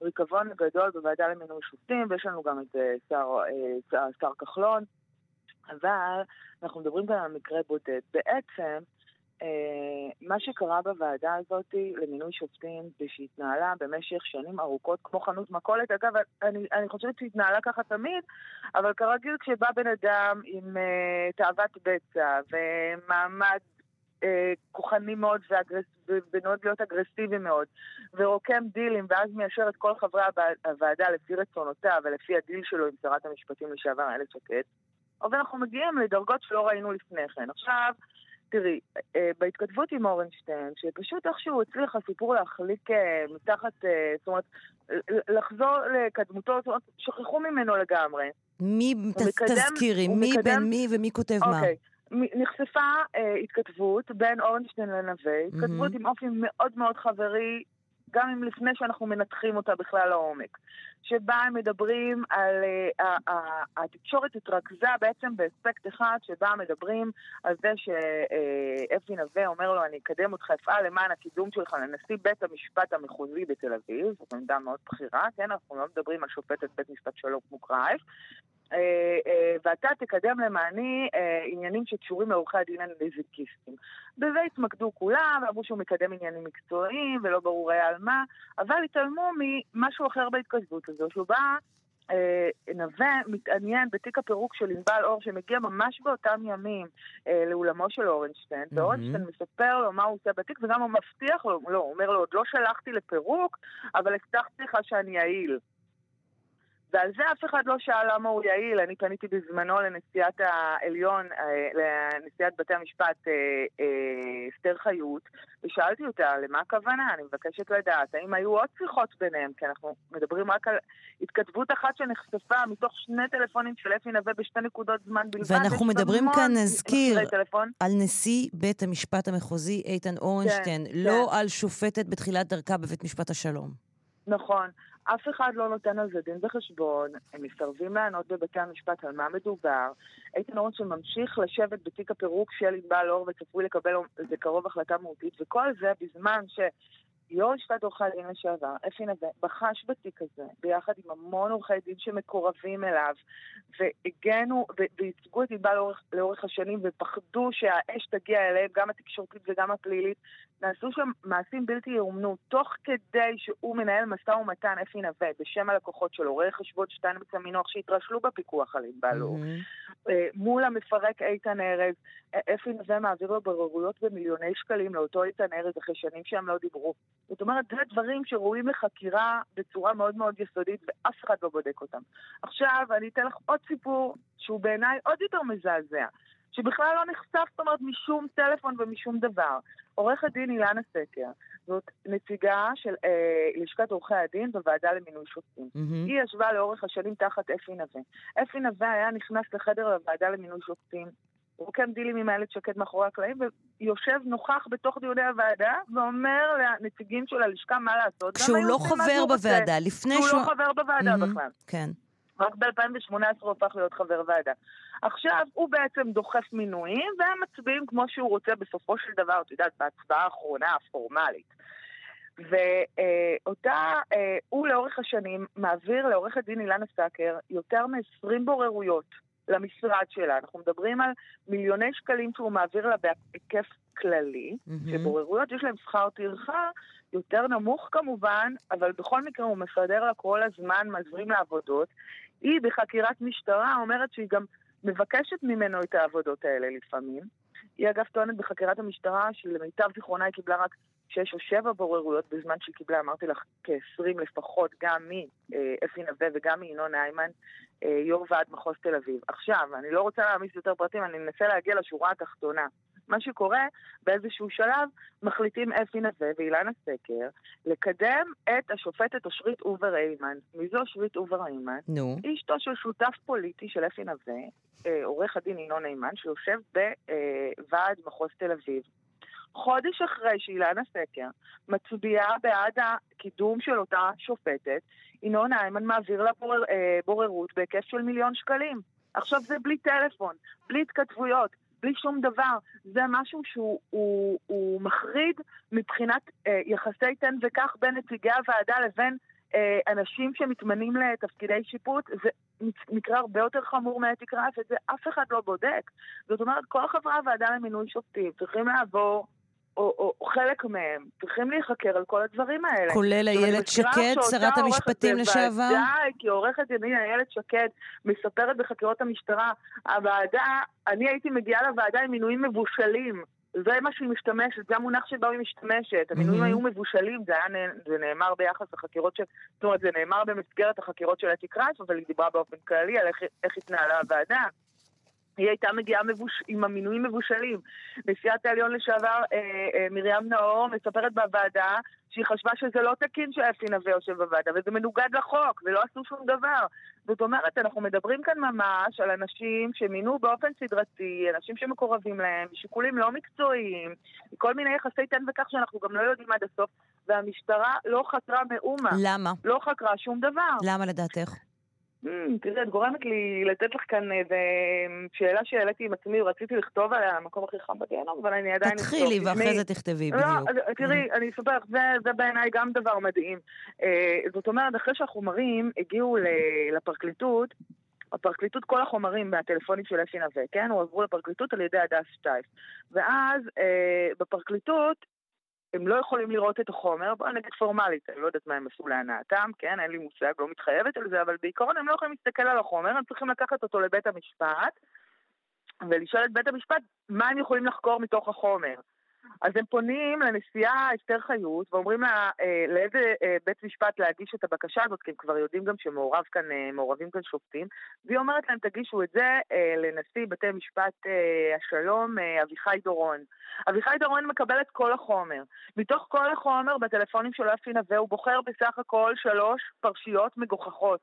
הריקבון הגדול בוועדה למינוי שופטים, ויש לנו גם את אה, שר, אה, שר כחלון, אבל אנחנו מדברים כאן על מקרה בודד. בעצם, אה, מה שקרה בוועדה הזאת למינוי שופטים זה שהתנהלה במשך שנים ארוכות כמו חנות מכולת. אגב, אני, אני חושבת שהתנהלה ככה תמיד, אבל כרגיל כשבא בן אדם עם uh, תאוות בצע ומעמד uh, כוחני מאוד ואגרס... ונועד להיות אגרסיבי מאוד, ורוקם דילים ואז מיישר את כל חברי הוועדה לפי רצונותיה ולפי הדיל שלו עם שרת המשפטים לשעבר איילת שקד, אבל אנחנו מגיעים לדרגות שלא ראינו לפני כן. עכשיו, תראי, אה, בהתכתבות עם אורנשטיין, שפשוט איכשהו הצליח הסיפור להחליק אה, מתחת, אה, זאת אומרת, לחזור לקדמותו, זאת אומרת, שכחו ממנו לגמרי. מי, תזכירי, מי בין מי ומי כותב מה? אוקיי. נחשפה uh, התכתבות בין אורנשטיין לנווה, התכתבות mm-hmm. עם אופי מאוד מאוד חברי, גם אם לפני שאנחנו מנתחים אותה בכלל לעומק, שבה הם מדברים על... Uh, התקשורת התרכזה בעצם באספקט אחד, שבה מדברים על זה שאפי uh, נווה אומר לו, אני אקדם אותך, אפעל למען הקידום שלך לנשיא בית המשפט המחוזי בתל אביב, זאת עמדה מאוד בכירה, כן? אנחנו לא מדברים על שופטת בית משפט שלום כמו קרייף. אה, אה, ואתה תקדם למעני אה, עניינים שקשורים לעורכי הדין הנזיקיסטים. בזה התמקדו כולם, ואמרו שהוא מקדם עניינים מקצועיים, ולא ברור היה על מה, אבל התעלמו ממשהו אחר בהתכתבות הזו, שהוא בא... נווה מתעניין בתיק הפירוק של ענבל אור, שמגיע ממש באותם ימים לאולמו של אורנשטיין. ואורנשטיין מספר לו מה הוא עושה בתיק, וגם הוא מבטיח לו, לא, הוא אומר לו, עוד לא שלחתי לפירוק, אבל הבטחתי לך שאני יעיל. ועל זה אף אחד לא שאל למה הוא יעיל. אני פניתי בזמנו לנשיאת העליון, אה, לנשיאת בתי המשפט אה, אה, אסתר חיות, ושאלתי אותה למה הכוונה, אני מבקשת לדעת, האם היו עוד שיחות ביניהם, כי אנחנו מדברים רק על התכתבות אחת שנחשפה מתוך שני טלפונים של אפי נווה בשתי נקודות זמן בלבד. ואנחנו מדברים כאן, נזכיר, על נשיא בית המשפט המחוזי איתן אורנשטיין, כן, לא כן. על שופטת בתחילת דרכה בבית משפט השלום. נכון. אף אחד לא נותן על זה דין וחשבון, הם מסרבים לענות בבתי המשפט על מה מדובר. איתן אורנשטיין ממשיך לשבת בתיק הפירוק של ענבל אור וצפוי לקבל בקרוב החלטה מהותית, וכל זה בזמן ש... יו"ר לשכת עורכי הדין לשעבר, אפי נווה, בחש בתיק הזה, ביחד עם המון עורכי דין שמקורבים אליו, והגנו וייצגו את ענבל לאורך, לאורך השנים, ופחדו שהאש תגיע אליהם, גם התקשורתית וגם הפלילית. נעשו שם מעשים בלתי יאומנו, תוך כדי שהוא מנהל משא ומתן, אפי נווה, בשם הלקוחות שלו, רואי חשבון שטיין וצמינוח, שהתרשלו בפיקוח על ענבל mm-hmm. מול המפרק איתן ארז, אפי נווה מעביר לו בוררויות במיליוני שקלים לאותו איתן ארז אחרי שנים שהם לא דיברו. זאת אומרת, זה דברים שראויים לחקירה בצורה מאוד מאוד יסודית, ואף אחד לא בודק אותם. עכשיו, אני אתן לך עוד סיפור שהוא בעיניי עוד יותר מזעזע, שבכלל לא נחשף, זאת אומרת, משום טלפון ומשום דבר. עורכת דין אילנה סקר, זאת נציגה של אה, לשכת עורכי הדין בוועדה למינוי שופטים. Mm-hmm. היא ישבה לאורך השנים תחת אפי נווה. אפי נווה היה נכנס לחדר הוועדה למינוי שופטים רוקם דילים עם איילת שקד מאחורי הקלעים, ויושב נוכח בתוך דיוני הוועדה, ואומר לנציגים של הלשכה מה לעשות. כשהוא לא חבר בוועדה, לפני שהוא... כשהוא לא חבר בוועדה mm-hmm, בכלל. כן. רק ב-2018 הוא הפך להיות חבר ועדה. עכשיו, הוא בעצם דוחף מינויים, והם מצביעים כמו שהוא רוצה בסופו של דבר, את יודעת, בהצבעה האחרונה הפורמלית. ואותה, אה, הוא לאורך השנים מעביר לעורך הדין אילנה סאקר יותר מ-20 בוררויות למשרד שלה. אנחנו מדברים על מיליוני שקלים שהוא מעביר לה בהיקף כללי, mm-hmm. שבוררויות יש להם שכר טרחה יותר נמוך כמובן, אבל בכל מקרה הוא מסדר לה כל הזמן, מזרים לעבודות. היא בחקירת משטרה אומרת שהיא גם מבקשת ממנו את העבודות האלה לפעמים. היא אגב טוענת בחקירת המשטרה שלמיטב זיכרונה היא קיבלה רק שש או שבע בוררויות בזמן שהיא קיבלה, אמרתי לך, כ-20 לפחות, גם מאפי נווה וגם מינון איימן, אה, יו"ר ועד מחוז תל אביב. עכשיו, אני לא רוצה להעמיס יותר פרטים, אני מנסה להגיע לשורה התחתונה. מה שקורה, באיזשהו שלב מחליטים אפי נווה ואילנה סקר לקדם את השופטת אושרית הובר היימן. מי זו אושרית הובר היימן? נו. היא אשתו של שותף פוליטי של אפי נווה, אה, עורך הדין ינון היימן, שיושב בוועד מחוז תל אביב. חודש אחרי שאילנה סקר מצביעה בעד הקידום של אותה שופטת, ינון היימן מעביר לה בור, אה, בוררות בהיקף של מיליון שקלים. עכשיו זה בלי טלפון, בלי התכתבויות, בלי שום דבר. זה משהו שהוא הוא, הוא מחריד מבחינת אה, יחסי תן וקח בין נציגי הוועדה לבין אה, אנשים שמתמנים לתפקידי שיפוט. זה מקרה הרבה יותר חמור מאתי קרף, את זה אף אחד לא בודק. זאת אומרת, כל חברי הוועדה למינוי שופטים צריכים לעבור או, או, או חלק מהם צריכים להיחקר על כל הדברים האלה. כולל איילת שקד, שרת המשפטים לשעבר? די, כי עורכת ימין איילת שקד מספרת בחקירות המשטרה, הוועדה, אני הייתי מגיעה לוועדה עם מינויים מבושלים. זה מה שהיא משתמשת, זה המונח שבו היא משתמשת. המינויים mm-hmm. היו מבושלים, זה, היה, זה נאמר ביחס לחקירות של... זאת אומרת, זה נאמר במסגרת החקירות של אתי קרייס, אבל היא דיברה באופן כללי על איך, איך התנהלה הוועדה. היא הייתה מגיעה מבוש... עם המינויים מבושלים. נשיאת העליון לשעבר אה, אה, מרים נאור מספרת בוועדה שהיא חשבה שזה לא תקין שאפי נווה יושב בוועדה, וזה מנוגד לחוק, ולא עשו שום דבר. זאת אומרת, אנחנו מדברים כאן ממש על אנשים שמינו באופן סדרתי, אנשים שמקורבים להם, שיקולים לא מקצועיים, כל מיני יחסי תן וכך שאנחנו גם לא יודעים עד הסוף, והמשטרה לא חקרה מאומה. למה? לא חקרה שום דבר. למה לדעתך? Hmm, תראי, את גורמת לי לתת לך כאן איזה שאלה שהעליתי עם עצמי, רציתי לכתוב עליה המקום הכי חם בגיהנום, אבל אני עדיין... תתחילי ואחרי זה תכתבי, לא, בדיוק. תראי, Mm. אני אספר לך, זה- בעיניי גם דבר מדהים. אה, זאת אומרת, אחרי שהחומרים הגיעו לפרקליטות, הפרקליטות, כל החומרים מהטלפונים של אפי נווה, כן? הועברו לפרקליטות על ידי הדס שטייף. ואז אה, בפרקליטות הם לא יכולים לראות את החומר, בוא נגיד פורמלית, אני לא יודעת מה הם עשו להנאתם, כן? אין לי מושג, לא מתחייבת על זה, אבל בעיקרון הם לא יכולים להסתכל על החומר, הם צריכים לקחת אותו לבית המשפט ולשאול את בית המשפט מה הם יכולים לחקור מתוך החומר. אז הם פונים לנשיאה אסתר חיות ואומרים לה אה, לאיזה אה, בית משפט להגיש את הבקשה הזאת, כי הם כבר יודעים גם שמעורב כאן, אה, כאן שופטים, והיא אומרת להם תגישו את זה לנשיא בתי משפט השלום אביחי דורון. אביחי דורון מקבל את כל החומר. מתוך כל החומר בטלפונים של אפי נווה הוא בוחר בסך הכל שלוש פרשיות מגוחכות.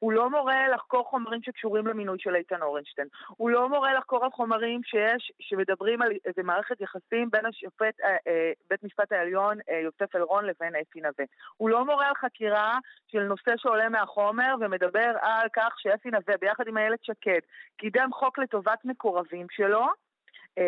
הוא לא מורה לחקור חומרים שקשורים למינוי של איתן אורנשטיין. הוא לא מורה לחקור על חומרים שיש, שמדברים על איזה מערכת יחסים בין השופט, אה, אה, בית משפט העליון אה, יוסף אלרון לבין אפי נווה. הוא לא מורה על חקירה של נושא שעולה מהחומר ומדבר על כך שאפי נווה ביחד עם איילת שקד קידם חוק לטובת מקורבים שלו. אה,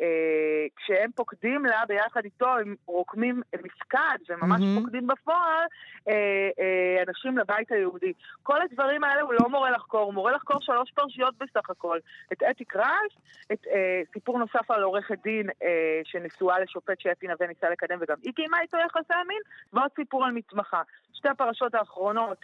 אה, כשהם פוקדים לה ביחד איתו, הם רוקמים מפקד וממש. פוקדים בפועל אה, אנשים לבית היהודי. כל הדברים האלה הוא לא מורה לחקור, הוא מורה לחקור שלוש פרשיות בסך הכל. את אתי קרייס, את אה, סיפור נוסף על עורכת דין אה, שנשואה לשופט שאפי נווה ניסה לקדם וגם היא קיימה איתו יחסי מין, ועוד סיפור על מתמחה. שתי הפרשות האחרונות,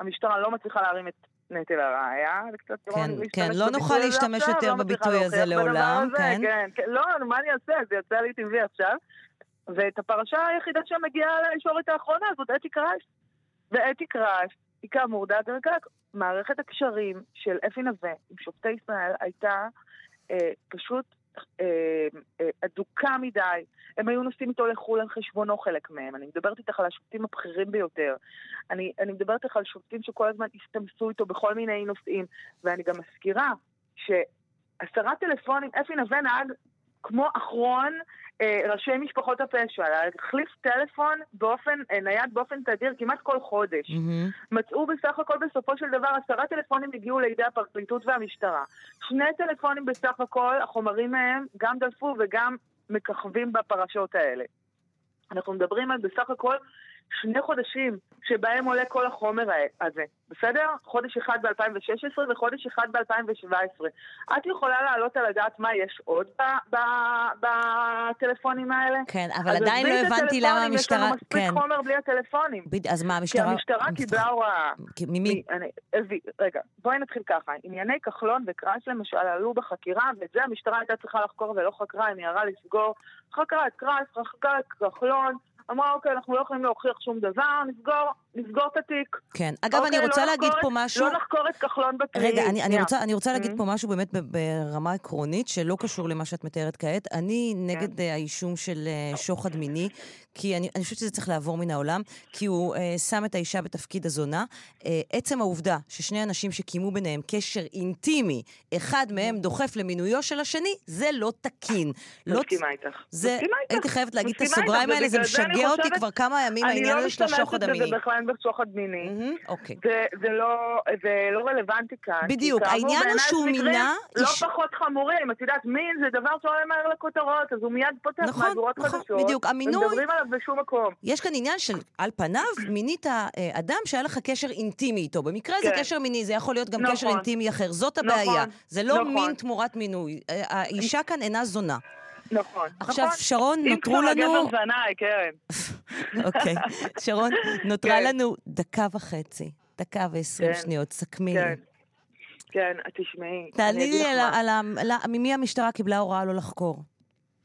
המשטרה לא מצליחה להרים את נטל הראייה, זה קצת כן, אירוני כן, להשתמש לא נוכל הזה להשתמש יותר לא בביטוי הזה להוכיח בדבר לעולם, הזה, כן. כן, כן. לא, מה אני אעשה? זה יצא לי טבעי עכשיו. ואת הפרשה היחידה שמגיעה לישורת האחרונה זאת אתי כרייף. ואתי כרייף היא כאמור דג רקק. מערכת הקשרים של אפי נווה עם שופטי ישראל הייתה אה, פשוט אדוקה מדי. הם היו נוסעים איתו לחו"ל על חשבונו חלק מהם. אני מדברת איתך על השופטים הבכירים ביותר. אני, אני מדברת איתך על שופטים שכל הזמן הסתמסו איתו בכל מיני נושאים. ואני גם מזכירה שעשרה טלפונים, אפי נווה נהג כמו אחרון אה, ראשי משפחות הפשע, להחליף טלפון באופן אה, נייד באופן תדיר כמעט כל חודש. מהמם. מצאו בסך הכל בסופו של דבר עשרה טלפונים הגיעו לידי הפרקליטות והמשטרה. שני טלפונים בסך הכל, החומרים מהם גם דלפו וגם מככבים בפרשות האלה. אנחנו מדברים על בסך הכל שני חודשים שבהם עולה כל החומר הזה, בסדר? חודש אחד ב-2016 וחודש אחד ב-2017. את יכולה להעלות על הדעת מה יש עוד בטלפונים האלה? כן, אבל עדיין לא הבנתי למה המשטרה... יש לנו מספיק כן. חומר בלי הטלפונים. בד- אז מה, כי המשטרה... המשטרה קיבלה הוראה. ממי? אני- רגע, בואי נתחיל ככה. ענייני כחלון וקרייס למשל עלו בחקירה, ואת זה המשטרה הייתה צריכה לחקור ולא חקרה, היא מיהרה לסגור. חקרה את קרייס, חקרה את כחלון, אמרה, אוקיי, אנחנו לא יכולים להוכיח שום דבר, נסגור, נסגור את התיק. כן. אגב, אני אוקיי, רוצה לא להגיד לחקור פה משהו... לא לחקור את כחלון בטרילית. רגע, אני, אני. רוצה, אני רוצה להגיד Mhm. פה משהו באמת ברמה עקרונית, שלא קשור למה שאת מתארת כעת. אני כן. נגד אה, האישום של אה, שוחד מיני, כי אני, אני חושבת שזה צריך לעבור מן העולם, כי הוא אה, שם את האישה בתפקיד הזונה. אה, עצם העובדה ששני אנשים שקיימו ביניהם קשר אינטימי, אחד מהם דוחף למינויו של השני, זה לא תקין. לא, מסכימה איתך. זה, מסכימה איתך. הייתי חייבת להגיד את הסוגריים האלה, זה אני משגע אותי כבר כמה ימים, אני העניין לא הזה של השוחד משתמשת המיני. בכלל בשוחד מיני. מהמם, אוקיי. זה, זה, לא, זה לא רלוונטי כאן. בדיוק, כאמור, העניין הוא שהוא זה מינה לא איש- פחות חמורים. את יודעת, מין זה דבר שעולה מהר לכותרות, אז הוא מיד פותח נכון, מהדורות נכון, חדשות. בדיוק. המינוי- ומדברים עליו בשום מקום. יש כאן עניין של, על פניו, מינית אה, אדם שהיה לך קשר אינטימי איתו. במקרה זה כן. קשר מיני, זה יכול להיות גם נכון. קשר אינטימי אחר. זאת נכון, הבעיה. זה לא נכון. מין תמורת מינוי. אה, האישה כאן אינה זונה. נכון. עכשיו, נכון. שרון, אם נותרו כבר לנו... הגבר זנאי, קרן. אוקיי. שרון, נותרה כן. לנו דקה וחצי. דקה ועשרים כן. שניות. סכמי לי. כן. כן, תשמעי. תעני לי על. ה- על. על ה- ממי המשטרה קיבלה הוראה לא לחקור.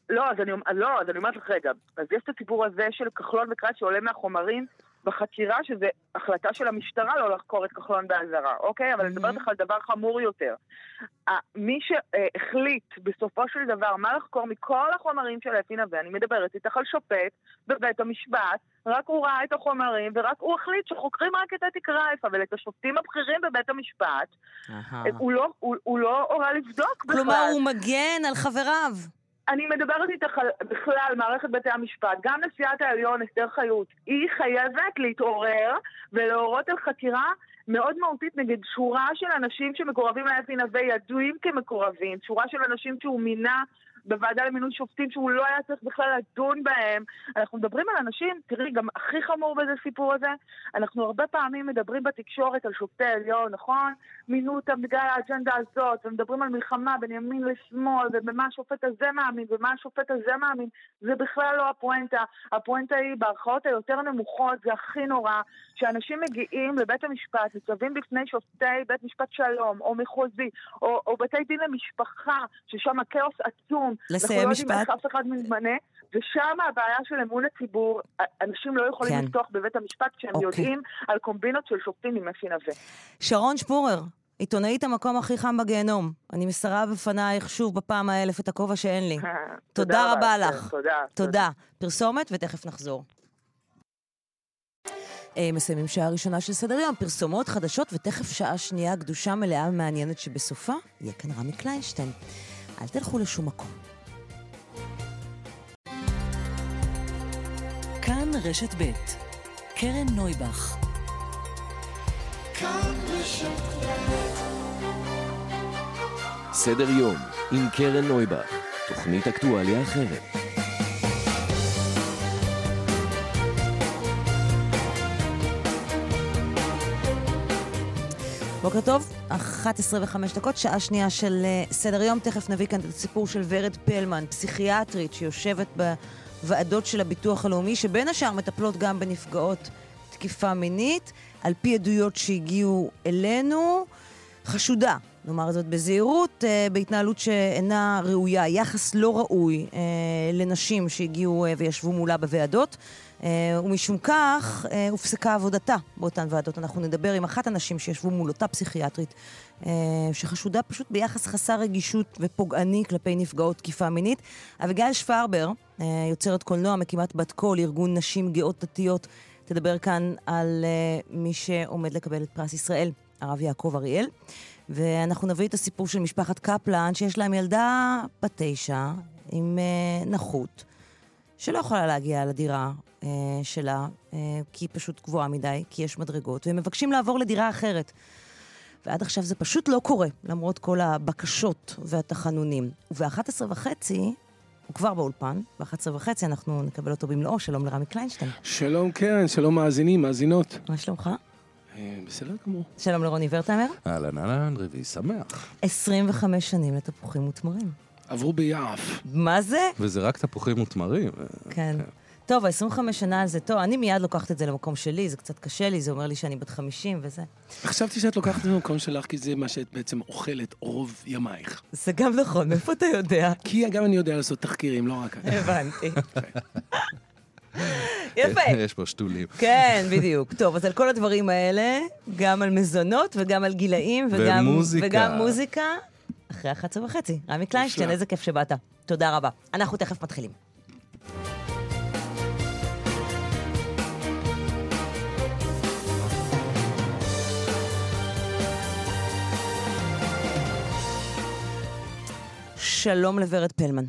לא, אז אני, לא, אז אני אומרת לך רגע, אז יש את הסיפור הזה של כחלון וקרץ שעולה מהחומרים, בחקירה, שזה החלטה של המשטרה לא לחקור את כחלון באזהרה, אוקיי? אבל אני מדברת לך על דבר חמור יותר. מי שהחליט בסופו של דבר מה לחקור מכל החומרים של אפי נווה, אני מדברת איתך על שופט בבית המשפט, רק הוא ראה את החומרים ורק הוא החליט שחוקרים רק את אתי קרייף, אבל את השופטים הבכירים בבית המשפט, הוא לא, הוא, הוא לא הורה לבדוק בכלל. כלומר, הוא מגן על חבריו. אני מדברת איתך על בכלל מערכת בתי המשפט, גם נשיאת העליון אסתר חיות, היא חייבת להתעורר ולהורות על חקירה מאוד מהותית נגד שורה של אנשים שמקורבים לאפי נווה, ידועים כמקורבים, שורה של אנשים שהוא מינה בוועדה למינוי שופטים שהוא לא היה צריך בכלל לדון בהם. אנחנו מדברים על אנשים, תראי, גם הכי חמור בזה סיפור הזה, אנחנו הרבה פעמים מדברים בתקשורת על שופטי עליון, נכון? מינו אותם בגלל האג'נדה הזאת, ומדברים על מלחמה בין ימין לשמאל, ובמה השופט הזה מאמין, ומה השופט הזה מאמין. זה בכלל לא הפואנטה. הפואנטה היא בערכאות היותר נמוכות, זה הכי נורא, שאנשים מגיעים לבית המשפט, ניצבים בפני שופטי בית משפט שלום, או מחוזי, או, או בתי דין למשפחה, ששם הכאוס עצום. לסיים משפט. אנחנו לא יודעים איך אף אחד מתמנה, ושם הבעיה של אמון הציבור, אנשים לא יכולים כן. לפתוח בבית המשפט כשהם אוקיי. יודעים על קומבינות של שופטים עם אפי נווה. שרון שפורר, עיתונאית המקום הכי חם בגיהנום. אני מסרה בפנייך שוב בפעם האלף את הכובע שאין לי. תודה רבה לך. תודה. תודה. פרסומת ותכף נחזור. אה, מסיימים שעה ראשונה של סדר יום, פרסומות, חדשות, ותכף שעה שנייה גדושה מלאה ומעניינת שבסופה יהיה כאן רמי קליינשטיין. אל תלכו לשום מקום. כאן רשת ב' קרן נויבך סדר יום עם קרן נויבך, תוכנית אקטואליה אחרת. בוקר טוב, 11 דקות, שעה שנייה של אה, סדר יום. תכף נביא כאן את הסיפור של ורד פלמן, פסיכיאטרית שיושבת בוועדות של הביטוח הלאומי, שבין השאר מטפלות גם בנפגעות תקיפה מינית. על פי עדויות שהגיעו אלינו, חשודה, נאמר זאת בזהירות, אה, בהתנהלות שאינה ראויה, יחס לא ראוי אה, לנשים שהגיעו וישבו מולה בוועדות. אה, ומשום כך אה, הופסקה עבודתה באותן ועדות. אנחנו נדבר עם אחת הנשים שישבו מול אותה פסיכיאטרית, אה, שחשודה פשוט ביחס חסר רגישות ופוגעני כלפי נפגעות תקיפה מינית. אביגיל שפרבר, יוצרת קולנוע, מקימת בת קול, ארגון נשים גאות דתיות, תדבר כאן על מי שעומד לקבל את פרס ישראל, הרב יעקב אריאל. ואנחנו נביא את הסיפור של משפחת קפלן, שיש להם ילדה בת תשע עם נכות. שלא יכולה להגיע לדירה אה, שלה, אה, כי היא פשוט גבוהה מדי, כי יש מדרגות, והם מבקשים לעבור לדירה אחרת. ועד עכשיו זה פשוט לא קורה, למרות כל הבקשות והתחנונים. וב-11 וחצי, הוא כבר באולפן, ב-11 וחצי אנחנו נקבל אותו במלואו. שלום לרמי קליינשטיין. שלום קרן, שלום מאזינים, מאזינות. מה שלומך? אה, בסדר גמור. שלום לרוני ורטהמר. אהלן אהלן, רביעי שמח. 25 שנים לתפוחים ותמרים. עברו ביעף. מה זה? וזה רק תפוחים ותמרים. כן. כן. טוב, 25 שנה זה טוב, אני מיד לוקחת את זה למקום שלי, זה קצת קשה לי, זה אומר לי שאני בת 50 וזה. חשבתי שאת לוקחת את זה למקום שלך, כי זה מה שאת בעצם אוכלת רוב ימייך. זה גם נכון, מאיפה אתה יודע? כי גם אני יודע לעשות תחקירים, לא רק... הבנתי. יפה. יש פה שתולים. כן, בדיוק. טוב, אז על כל הדברים האלה, גם על מזונות וגם על גילאים וגם... ומוזיקה. וגם מוזיקה, אחרי 11 וחצי. רמי קליינשטיין, איזה כיף שבאת. תודה רבה. אנחנו תכף מתחילים. שלום לוורד פלמן.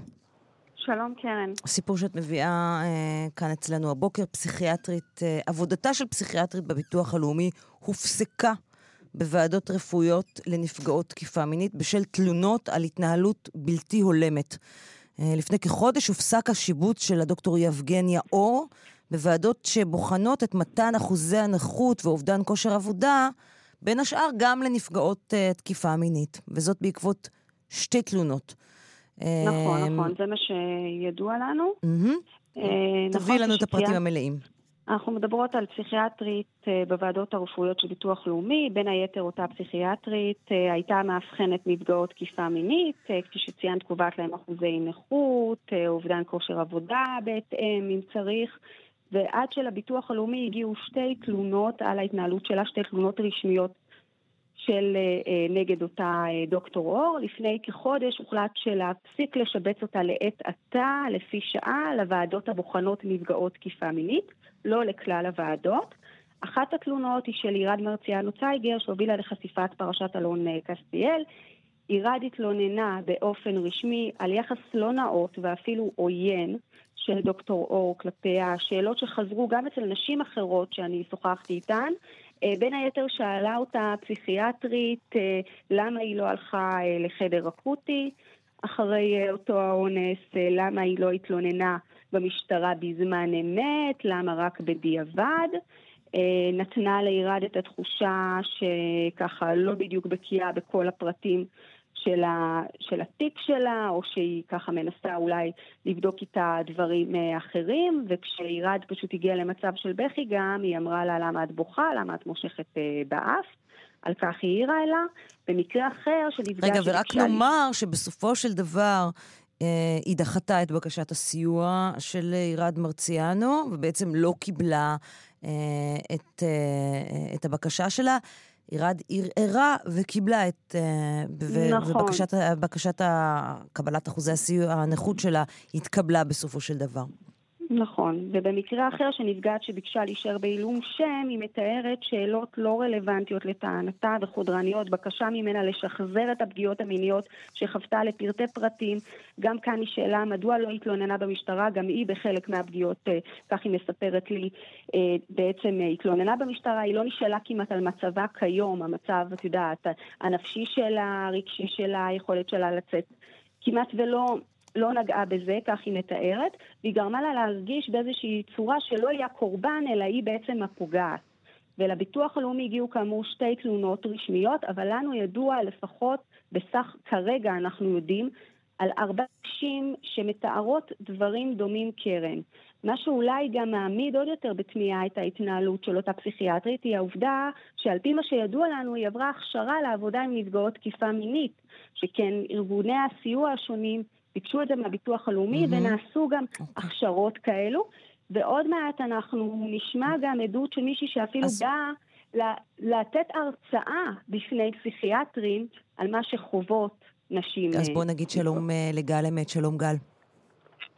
שלום, קרן. הסיפור שאת מביאה אה, כאן אצלנו הבוקר, פסיכיאטרית, אה, עבודתה של פסיכיאטרית בביטוח הלאומי הופסקה בוועדות רפואיות לנפגעות תקיפה מינית בשל תלונות על התנהלות בלתי הולמת. אה, לפני כחודש הופסק השיבוץ של הדוקטור יבגניה אור בוועדות שבוחנות את מתן אחוזי הנכות ואובדן כושר עבודה, בין השאר גם לנפגעות uh, תקיפה מינית, וזאת בעקבות שתי תלונות. נכון, אמ, נכון, זה מה שידוע לנו. אה, תביאי נכון לנו את הפרטים המלאים. אנחנו מדברות על פסיכיאטרית אה, בוועדות הרפואיות של ביטוח לאומי, בין היתר אותה פסיכיאטרית אה, הייתה מאבחנת נפגעות תקיפה מינית, כפי שציינת קובעת להם אחוזי נכות, אובדן כושר עבודה בהתאם אם צריך, ועד שלביטוח הלאומי הגיעו שתי תלונות על ההתנהלות שלה, שתי תלונות רשמיות של אה, נגד אותה אה, דוקטור אור. לפני כחודש הוחלט שלהפסיק לשבץ אותה לעת עתה, לפי שעה, לוועדות הבוחנות נפגעות תקיפה מינית, לא לכלל הוועדות. אחת התלונות היא של עירד מרציאנו צייגר, שהובילה לחשיפת פרשת אלון אה, קסטיאל. עירד התלוננה באופן רשמי על יחס לא נאות ואפילו עוין של דוקטור אור כלפי השאלות שחזרו גם אצל נשים אחרות שאני שוחחתי איתן. אה, בין היתר שאלה אותה פסיכיאטרית אה, למה היא לא הלכה לחדר אקוטי אחרי אותו האונס, למה היא לא התלוננה במשטרה בזמן אמת, למה רק בדיעבד. אה, נתנה לעירד את התחושה שככה לא בדיוק בקיאה בכל הפרטים של, ה, של התיק שלה, או שהיא ככה מנסה אולי לבדוק איתה דברים אה, אחרים, וכשעירד פשוט הגיעה למצב של בכי גם, היא אמרה לה למה את בוכה, למה את מושכת אה, באף. על כך היא העירה אלה. במקרה אחר שנפגש... רגע, ורק נאמר שבסופו של דבר אה, היא דחתה את בקשת הסיוע של עירד מרציאנו, ובעצם לא קיבלה אה, את, אה, את הבקשה שלה. עירד ערערה וקיבלה את... נכון. ובקשת בקשת קבלת אחוזי הסיוע, הנכות שלה התקבלה בסופו של דבר. נכון, ובמקרה אחר שנפגעת שביקשה להישאר בעילום שם, היא מתארת שאלות לא רלוונטיות לטענתה וחודרניות, בקשה ממנה לשחזר את הפגיעות המיניות שחוותה לפרטי פרטים. גם כאן היא שאלה מדוע לא התלוננה במשטרה, גם היא בחלק מהפגיעות, אה, כך היא מספרת לי, אה, בעצם אה, התלוננה במשטרה, היא לא נשאלה כמעט על מצבה כיום, המצב, את יודעת, הנפשי שלה, הרגשי שלה, היכולת שלה לצאת. כמעט ולא לא נגעה בזה, כך היא מתארת, והיא גרמה לה להרגיש באיזושהי צורה שלא היה קורבן, אלא היא בעצם הפוגעת. ולביטוח הלאומי הגיעו כאמור שתי תלונות רשמיות, אבל לנו ידוע לפחות, בסך כרגע אנחנו יודעים, על ארבע נשים שמתארות דברים דומים קרן. מה שאולי גם מעמיד עוד יותר בתמיהה את ההתנהלות של אותה פסיכיאטרית היא העובדה שעל פי מה שידוע לנו היא עברה הכשרה לעבודה עם נפגעות תקיפה מינית, שכן ארגוני הסיוע השונים ביקשו את זה מהביטוח הלאומי, mm-hmm. ונעשו גם okay. אוקיי. הכשרות כאלו. ועוד מעט אנחנו נשמע גם עדות של מישהי שאפילו אז... באה לתת הרצאה בפני פסיכיאטרים על מה שחוות נשים. אז בואו נגיד שלום אה, לגל אמת, שלום גל.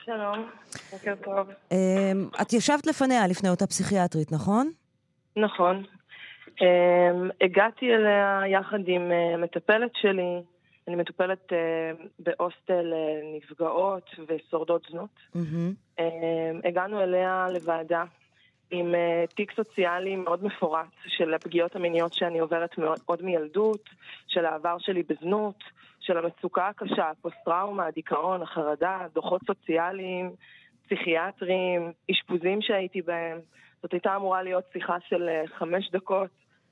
שלום, בוקר טוב. אמ, את ישבת לפניה, לפני אותה פסיכיאטרית, נכון? נכון. אמ, הגעתי אליה יחד עם אה, מטפלת שלי, אני מטופלת uh, בהוסטל uh, נפגעות ושורדות זנות. Mm-hmm. Uh, הגענו אליה לוועדה עם uh, תיק סוציאלי מאוד מפורט של הפגיעות המיניות שאני עוברת מאוד, עוד מילדות, של העבר שלי בזנות, של המצוקה הקשה, הפוסט-טראומה, הדיכאון, החרדה, דוחות סוציאליים, פסיכיאטרים, אשפוזים שהייתי בהם. זאת הייתה אמורה להיות שיחה של uh, חמש דקות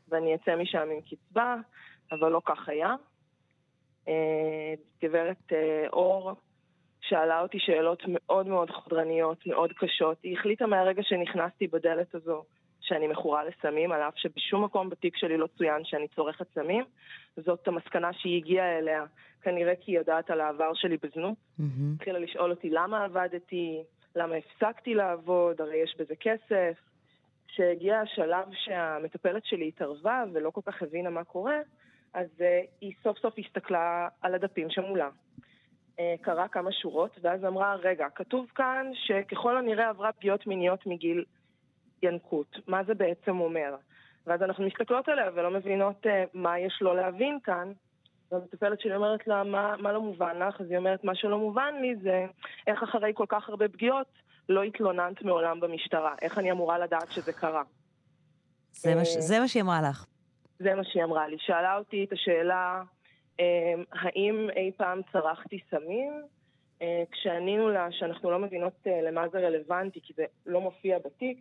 ואני אצא משם עם קצבה, אבל לא כך היה. גברת אה, אור שאלה אותי שאלות מאוד מאוד חודרניות, מאוד קשות. היא החליטה מהרגע שנכנסתי בדלת הזו שאני מכורה לסמים, על אף שבשום מקום בתיק שלי לא צוין שאני צורכת סמים. זאת המסקנה שהיא הגיעה אליה, כנראה כי היא יודעת על העבר שלי בזנות. Mm-hmm. התחילה לשאול אותי למה עבדתי, למה הפסקתי לעבוד, הרי יש בזה כסף. כשהגיע השלב שהמטפלת שלי התערבה ולא כל כך הבינה מה קורה, אז uh, היא סוף סוף הסתכלה על הדפים שמולה, uh, קראה כמה שורות, ואז אמרה, רגע, כתוב כאן שככל הנראה עברה פגיעות מיניות מגיל ינקות. מה זה בעצם אומר? ואז אנחנו מסתכלות עליה ולא מבינות uh, מה יש לו להבין כאן. והמטפלת שלי אומרת לה, מה, מה לא מובן לך? אז היא אומרת, מה שלא מובן לי זה איך אחרי כל כך הרבה פגיעות לא התלוננת מעולם במשטרה. איך אני אמורה לדעת שזה קרה? זה, מה, זה מה שהיא אמרה לך. זה מה שהיא אמרה לי. שאלה אותי את השאלה, אמ, האם אי פעם צרכתי סמים? אה, כשענינו לה שאנחנו לא מבינות אה, למה זה רלוונטי, כי זה לא מופיע בתיק,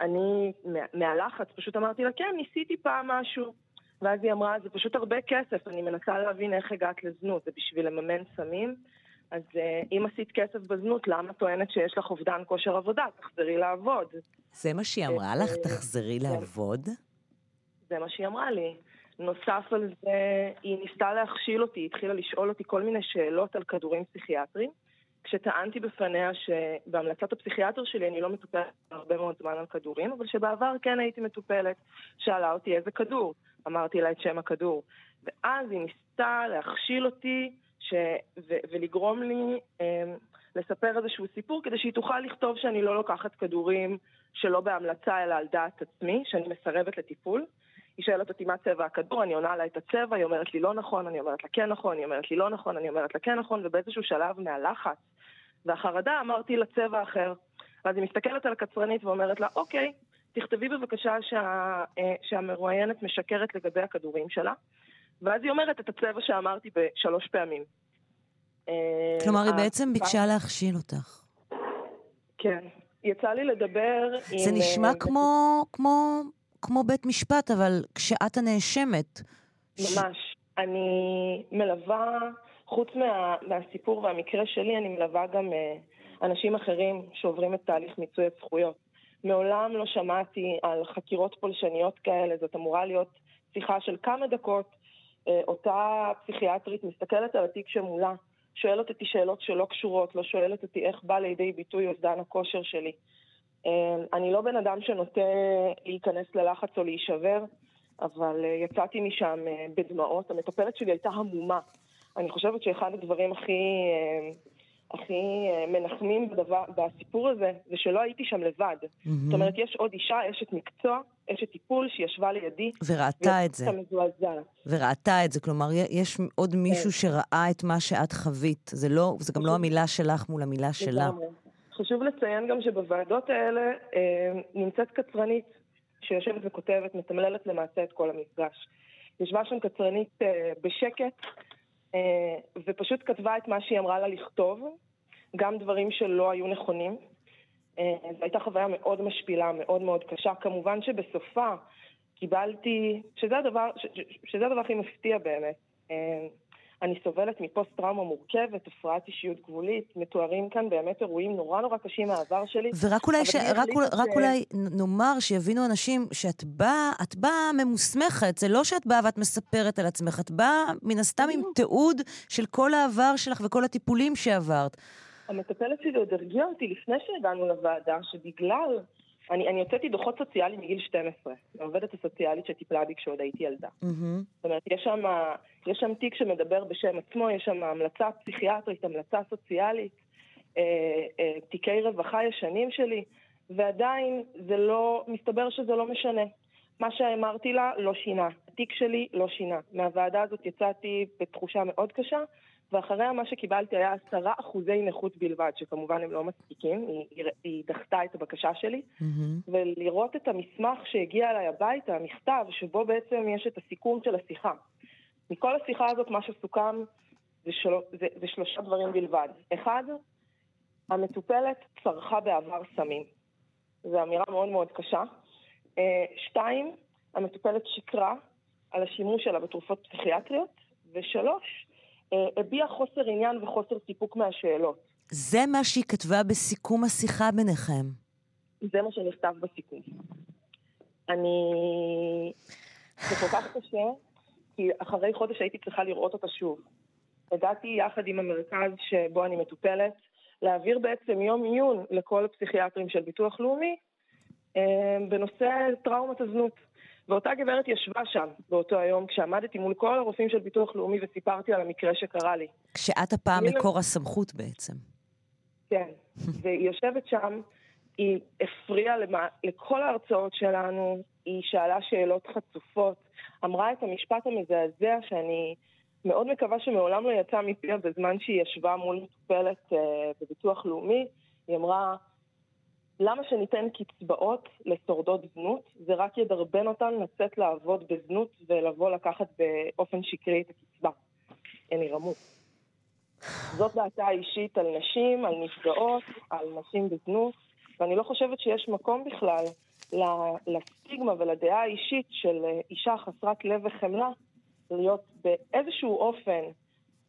אני, מהלחץ, פשוט אמרתי לה, כן, ניסיתי פעם משהו. ואז היא אמרה, זה פשוט הרבה כסף, אני מנסה להבין איך הגעת לזנות, זה בשביל לממן סמים. אז uh, אם עשית כסף בזנות, למה טוענת שיש לך אובדן כושר עבודה? תחזרי לעבוד. זה מה שהיא אמרה לך? תחזרי לעבוד? זה מה שהיא אמרה לי. נוסף על זה, היא ניסתה להכשיל אותי, היא התחילה לשאול אותי כל מיני שאלות על כדורים פסיכיאטריים. כשטענתי בפניה שבהמלצת הפסיכיאטר שלי אני לא מטופלת הרבה מאוד זמן על כדורים, אבל שבעבר כן הייתי מטופלת. שאלה אותי איזה כדור, אמרתי לה את שם הכדור. ואז היא ניסתה להכשיל אותי ש... ו... ולגרום לי אה, לספר איזשהו סיפור כדי שהיא תוכל לכתוב שאני לא לוקחת כדורים שלא בהמלצה אלא על דעת עצמי, שאני מסרבת לטיפול. היא שואלת אותי מה צבע הכדור, אני עונה לה את הצבע, היא אומרת לי לא נכון, אני אומרת לה כן נכון, היא אומרת לי לא נכון, אני אומרת לה כן נכון, ובאיזשהו שלב מהלחץ והחרדה אמרתי לה צבע אחר. ואז היא מסתכלת על הקצרנית ואומרת לה, אוקיי, תכתבי בבקשה שה, אה, שהמרואיינת משקרת לגבי הכדורים שלה, ואז היא אומרת את הצבע שאמרתי בשלוש פעמים. אה, כלומר, היא בעצם ביקשה להכשיל אותך. כן. יצא לי לדבר עם... זה נשמע אה, כמו, כמו, כמו בית משפט, אבל כשאת הנאשמת. ממש. אני מלווה, חוץ מה, מהסיפור והמקרה שלי, אני מלווה גם uh, אנשים אחרים שעוברים את תהליך מיצוי הזכויות. מעולם לא שמעתי על חקירות פולשניות כאלה, זאת אמורה להיות שיחה של כמה דקות. Uh, אותה פסיכיאטרית מסתכלת על התיק שמולה, שואלת אותי שאלות שלא קשורות, לא שואלת אותי איך בא לידי ביטוי אובדן הכושר שלי. אמ, אני לא בן אדם שנוטה להיכנס ללחץ או להישבר, אבל אה, יצאתי משם אה, בדמעות. המטפלת שלי הייתה המומה. אני חושבת שאחד הדברים הכי, אה, הכי מנחמים בדבר, בסיפור הזה, זה שלא הייתי שם לבד. Mm-hmm. זאת אומרת, יש עוד אישה, אשת מקצוע, אשת טיפול, שישבה לידי. וראתה את זה. וראתה את זה. כלומר, יש עוד מישהו כן. שראה את מה שאת חווית. זה, לא, זה גם לא המילה שלך מול המילה שלה. חשוב לציין גם שבוועדות האלה אה, נמצאת קצרנית שיושבת וכותבת, מתמללת למעשה את כל המפגש. ישבה שם קצרנית אה, בשקט, אה, ופשוט כתבה את מה שהיא אמרה לה לכתוב, גם דברים שלא היו נכונים. זו הייתה חוויה מאוד משפילה, מאוד מאוד קשה. כמובן שבסופה קיבלתי, שזה הדבר, ש, שזה הדבר הכי מפתיע באמת. אני סובלת מפוסט-טראומה מורכבת, הפרעת אישיות גבולית, מתוארים כאן באמת אירועים נורא נורא קשים מהעבר שלי. ורק אולי, ש... רק, אולי, ש... רק אולי נאמר, שיבינו אנשים, שאת באה, את באה ממוסמכת, זה לא שאת באה ואת מספרת על עצמך, את באה מן הסתם עם תיעוד של כל העבר שלך וכל הטיפולים שעברת. המטפלת שלי עוד הרגיעה אותי לפני שהגענו לוועדה, שבגלל אני, אני הוצאתי דוחות סוציאליים מגיל 12, העובדת הסוציאלית שטיפלה בי כשעוד הייתי ילדה. Mm-hmm. זאת אומרת, יש שם, יש שם תיק שמדבר בשם עצמו, יש שם המלצה פסיכיאטרית, המלצה סוציאלית, אה, אה, תיקי רווחה ישנים שלי, ועדיין זה לא, מסתבר שזה לא משנה. מה שאמרתי לה לא שינה, התיק שלי לא שינה. מהוועדה הזאת יצאתי בתחושה מאוד קשה, ואחריה מה שקיבלתי היה עשרה אחוזי נכות בלבד, שכמובן הם לא מספיקים, היא, היא דחתה את הבקשה שלי, mm-hmm. ולראות את המסמך שהגיע אליי הביתה, המכתב, שבו בעצם יש את הסיכום של השיחה. מכל השיחה הזאת מה שסוכם זה, של... זה, זה שלושה דברים בלבד. אחד, המטופלת צרכה בעבר סמים. זו אמירה מאוד מאוד קשה. אה, שתיים, המטופלת שקרה על השימוש שלה בתרופות פסיכיאטריות. ושלוש, הביע חוסר עניין וחוסר סיפוק מהשאלות. זה מה שהיא כתבה בסיכום השיחה ביניכם. זה מה שנכתב בסיכום. אני... זה כל כך קשה, כי אחרי חודש הייתי צריכה לראות אותה שוב. הגעתי יחד עם המרכז שבו אני מטופלת, להעביר בעצם יום עיון לכל הפסיכיאטרים של ביטוח לאומי אה, בנושא טראומת הזנות. ואותה גברת ישבה שם באותו היום, כשעמדתי מול כל הרופאים של ביטוח לאומי וסיפרתי על המקרה שקרה לי. כשאת הפעם מקור הסמכות בעצם. כן, והיא יושבת שם, היא הפריעה למה, לכל ההרצאות שלנו, היא שאלה שאלות חצופות, אמרה את המשפט המזעזע שאני מאוד מקווה שמעולם לא יצא מפיה בזמן שהיא ישבה מול מטופלת uh, בביטוח לאומי. היא אמרה, למה שניתן קצבאות לשורדות זנות? זה רק ידרבן אותן לצאת לעבוד בזנות ולבוא לקחת באופן שקרי את הקצבה. הן ירמו. זאת דעתה האישית על נשים, על נפגעות, על נשים בזנות, ואני לא חושבת שיש מקום בכלל לסטיגמה ולדעה האישית של אישה חסרת לב וחמלה להיות באיזשהו אופן,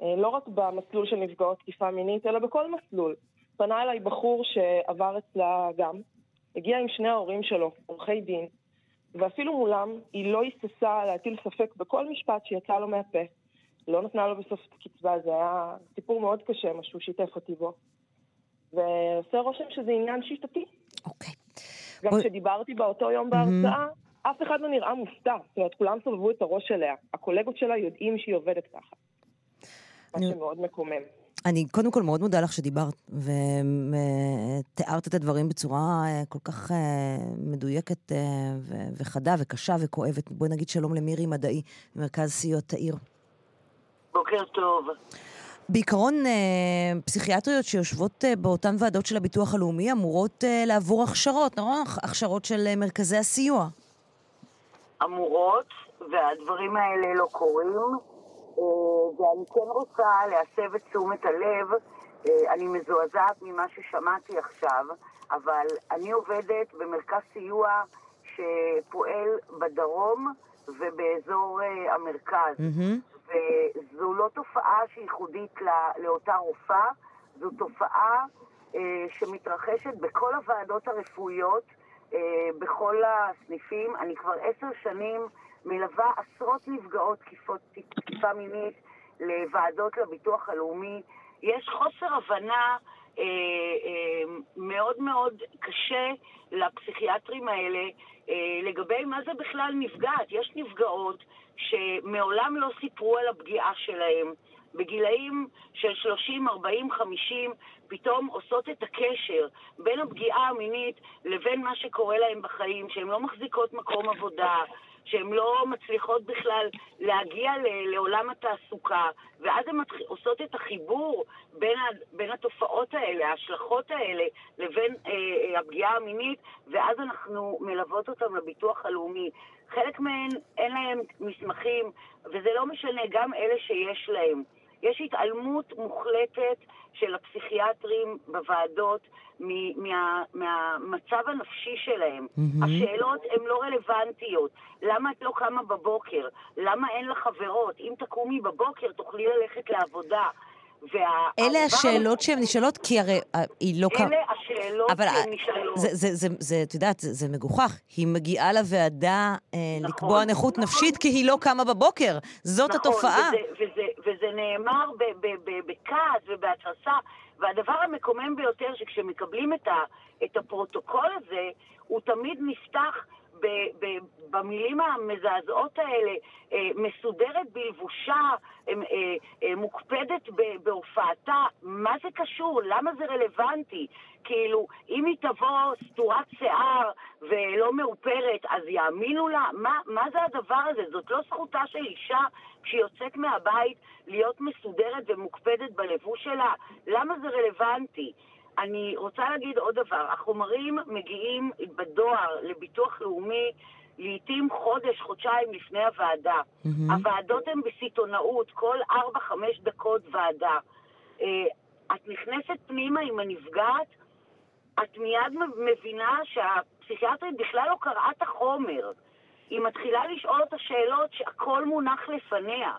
אה, לא רק במסלול של נפגעות תקיפה מינית, אלא בכל מסלול, פנה אליי בחור שעבר אצלה גם, הגיע עם שני ההורים שלו, עורכי דין, ואפילו מולם היא לא היססה להטיל ספק בכל משפט שיצא לו מהפה. לא נתנה לו בסוף את הקצבה, זה היה סיפור מאוד קשה, מה שהוא שיתף אותי בו. ועושה רושם שזה עניין שיטתי. אוקיי. גם כשדיברתי באותו יום בהרצאה, אף אחד לא נראה מופתע. זאת אומרת, כולם סובבו את הראש אליה. הקולגות שלה יודעים שהיא עובדת ככה. מה שמאוד מקומם. אני קודם כל מאוד מודה לך שדיברת ותיארת את הדברים בצורה אה, כל כך אה, מדויקת אה, וחדה וקשה וכואבת. בואי נגיד שלום למירי מדעי, מרכז סיוע תאיר. בוקר טוב. בעיקרון, פסיכיאטריות שיושבות באותן ועדות של הביטוח הלאומי אמורות לעבור הכשרות, נכון? הכשרות של מרכזי הסיוע. אמורות, והדברים האלה לא קורים. אה, ואני כן רוצה להסב את תשומת הלב, אה, אני מזועזעת ממה ששמעתי עכשיו, אבל אני עובדת במרכז סיוע שפועל בדרום ובאזור אה, המרכז. Mm-hmm. וזו לא תופעה שייחודית לאותה רופאה, זו תופעה שמתרחשת בכל הוועדות הרפואיות, בכל הסניפים. אני כבר עשר שנים מלווה עשרות נפגעות תקיפות, תקיפה מינית לוועדות לביטוח הלאומי. יש חוסר הבנה אה, אה, מאוד מאוד קשה לפסיכיאטרים האלה אה, לגבי מה זה בכלל נפגעת. יש נפגעות שמעולם לא סיפרו על הפגיעה שלהם. בגילאים של 30, 40, 50, פתאום עושות את הקשר בין הפגיעה המינית לבין מה שקורה להם בחיים, שהן לא מחזיקות מקום עבודה, שהן לא מצליחות בכלל להגיע לעולם התעסוקה, ואז הן עושות את החיבור בין, בין התופעות האלה, ההשלכות האלה, לבין אה, אה, הפגיעה המינית, ואז אנחנו מלוות אותן לביטוח הלאומי. חלק מהן אין להן מסמכים, וזה לא משנה, גם אלה שיש להם. יש התעלמות מוחלטת של הפסיכיאטרים בוועדות מה, מהמצב הנפשי שלהם. Mm-hmm. השאלות הן לא רלוונטיות. למה את לא קמה בבוקר? למה אין לך חברות? אם תקומי בבוקר תוכלי ללכת לעבודה. וה... אלה השאלות שהן נשאלות, כי הרי אה, היא לא קמה... אלה השאלות שהן נשאלות. זה, זה, זה, זה, את יודעת, זה, זה מגוחך. היא מגיעה לוועדה אה, נכון, לקבוע נכות נכון. נפשית כי היא לא קמה בבוקר. זאת נכון, התופעה. וזה נאמר בכעס ובהתרסה. והדבר המקומם ביותר, שכשמקבלים את, ה, את הפרוטוקול הזה, הוא תמיד נפתח ב, ב, במילים המזעזעות האלה, אה, מסודרת בלבושה, אה, אה, מוקפדת בהופעתה, מה זה קשור? למה זה רלוונטי? כאילו, אם היא תבוא סתורת שיער ולא מאופרת, אז יאמינו לה? מה, מה זה הדבר הזה? זאת לא זכותה של אישה כשהיא יוצאת מהבית להיות מסודרת ומוקפדת בלבוש שלה? למה זה רלוונטי? אני רוצה להגיד עוד דבר, החומרים מגיעים בדואר לביטוח לאומי לעתים חודש, חודשיים לפני הוועדה. Mm-hmm. הוועדות הן בסיטונאות, כל ארבע-חמש דקות ועדה. Uh, את נכנסת פנימה עם הנפגעת, את מיד מבינה שהפסיכיאטרית בכלל לא קראה את החומר. היא מתחילה לשאול את השאלות שהכל מונח לפניה.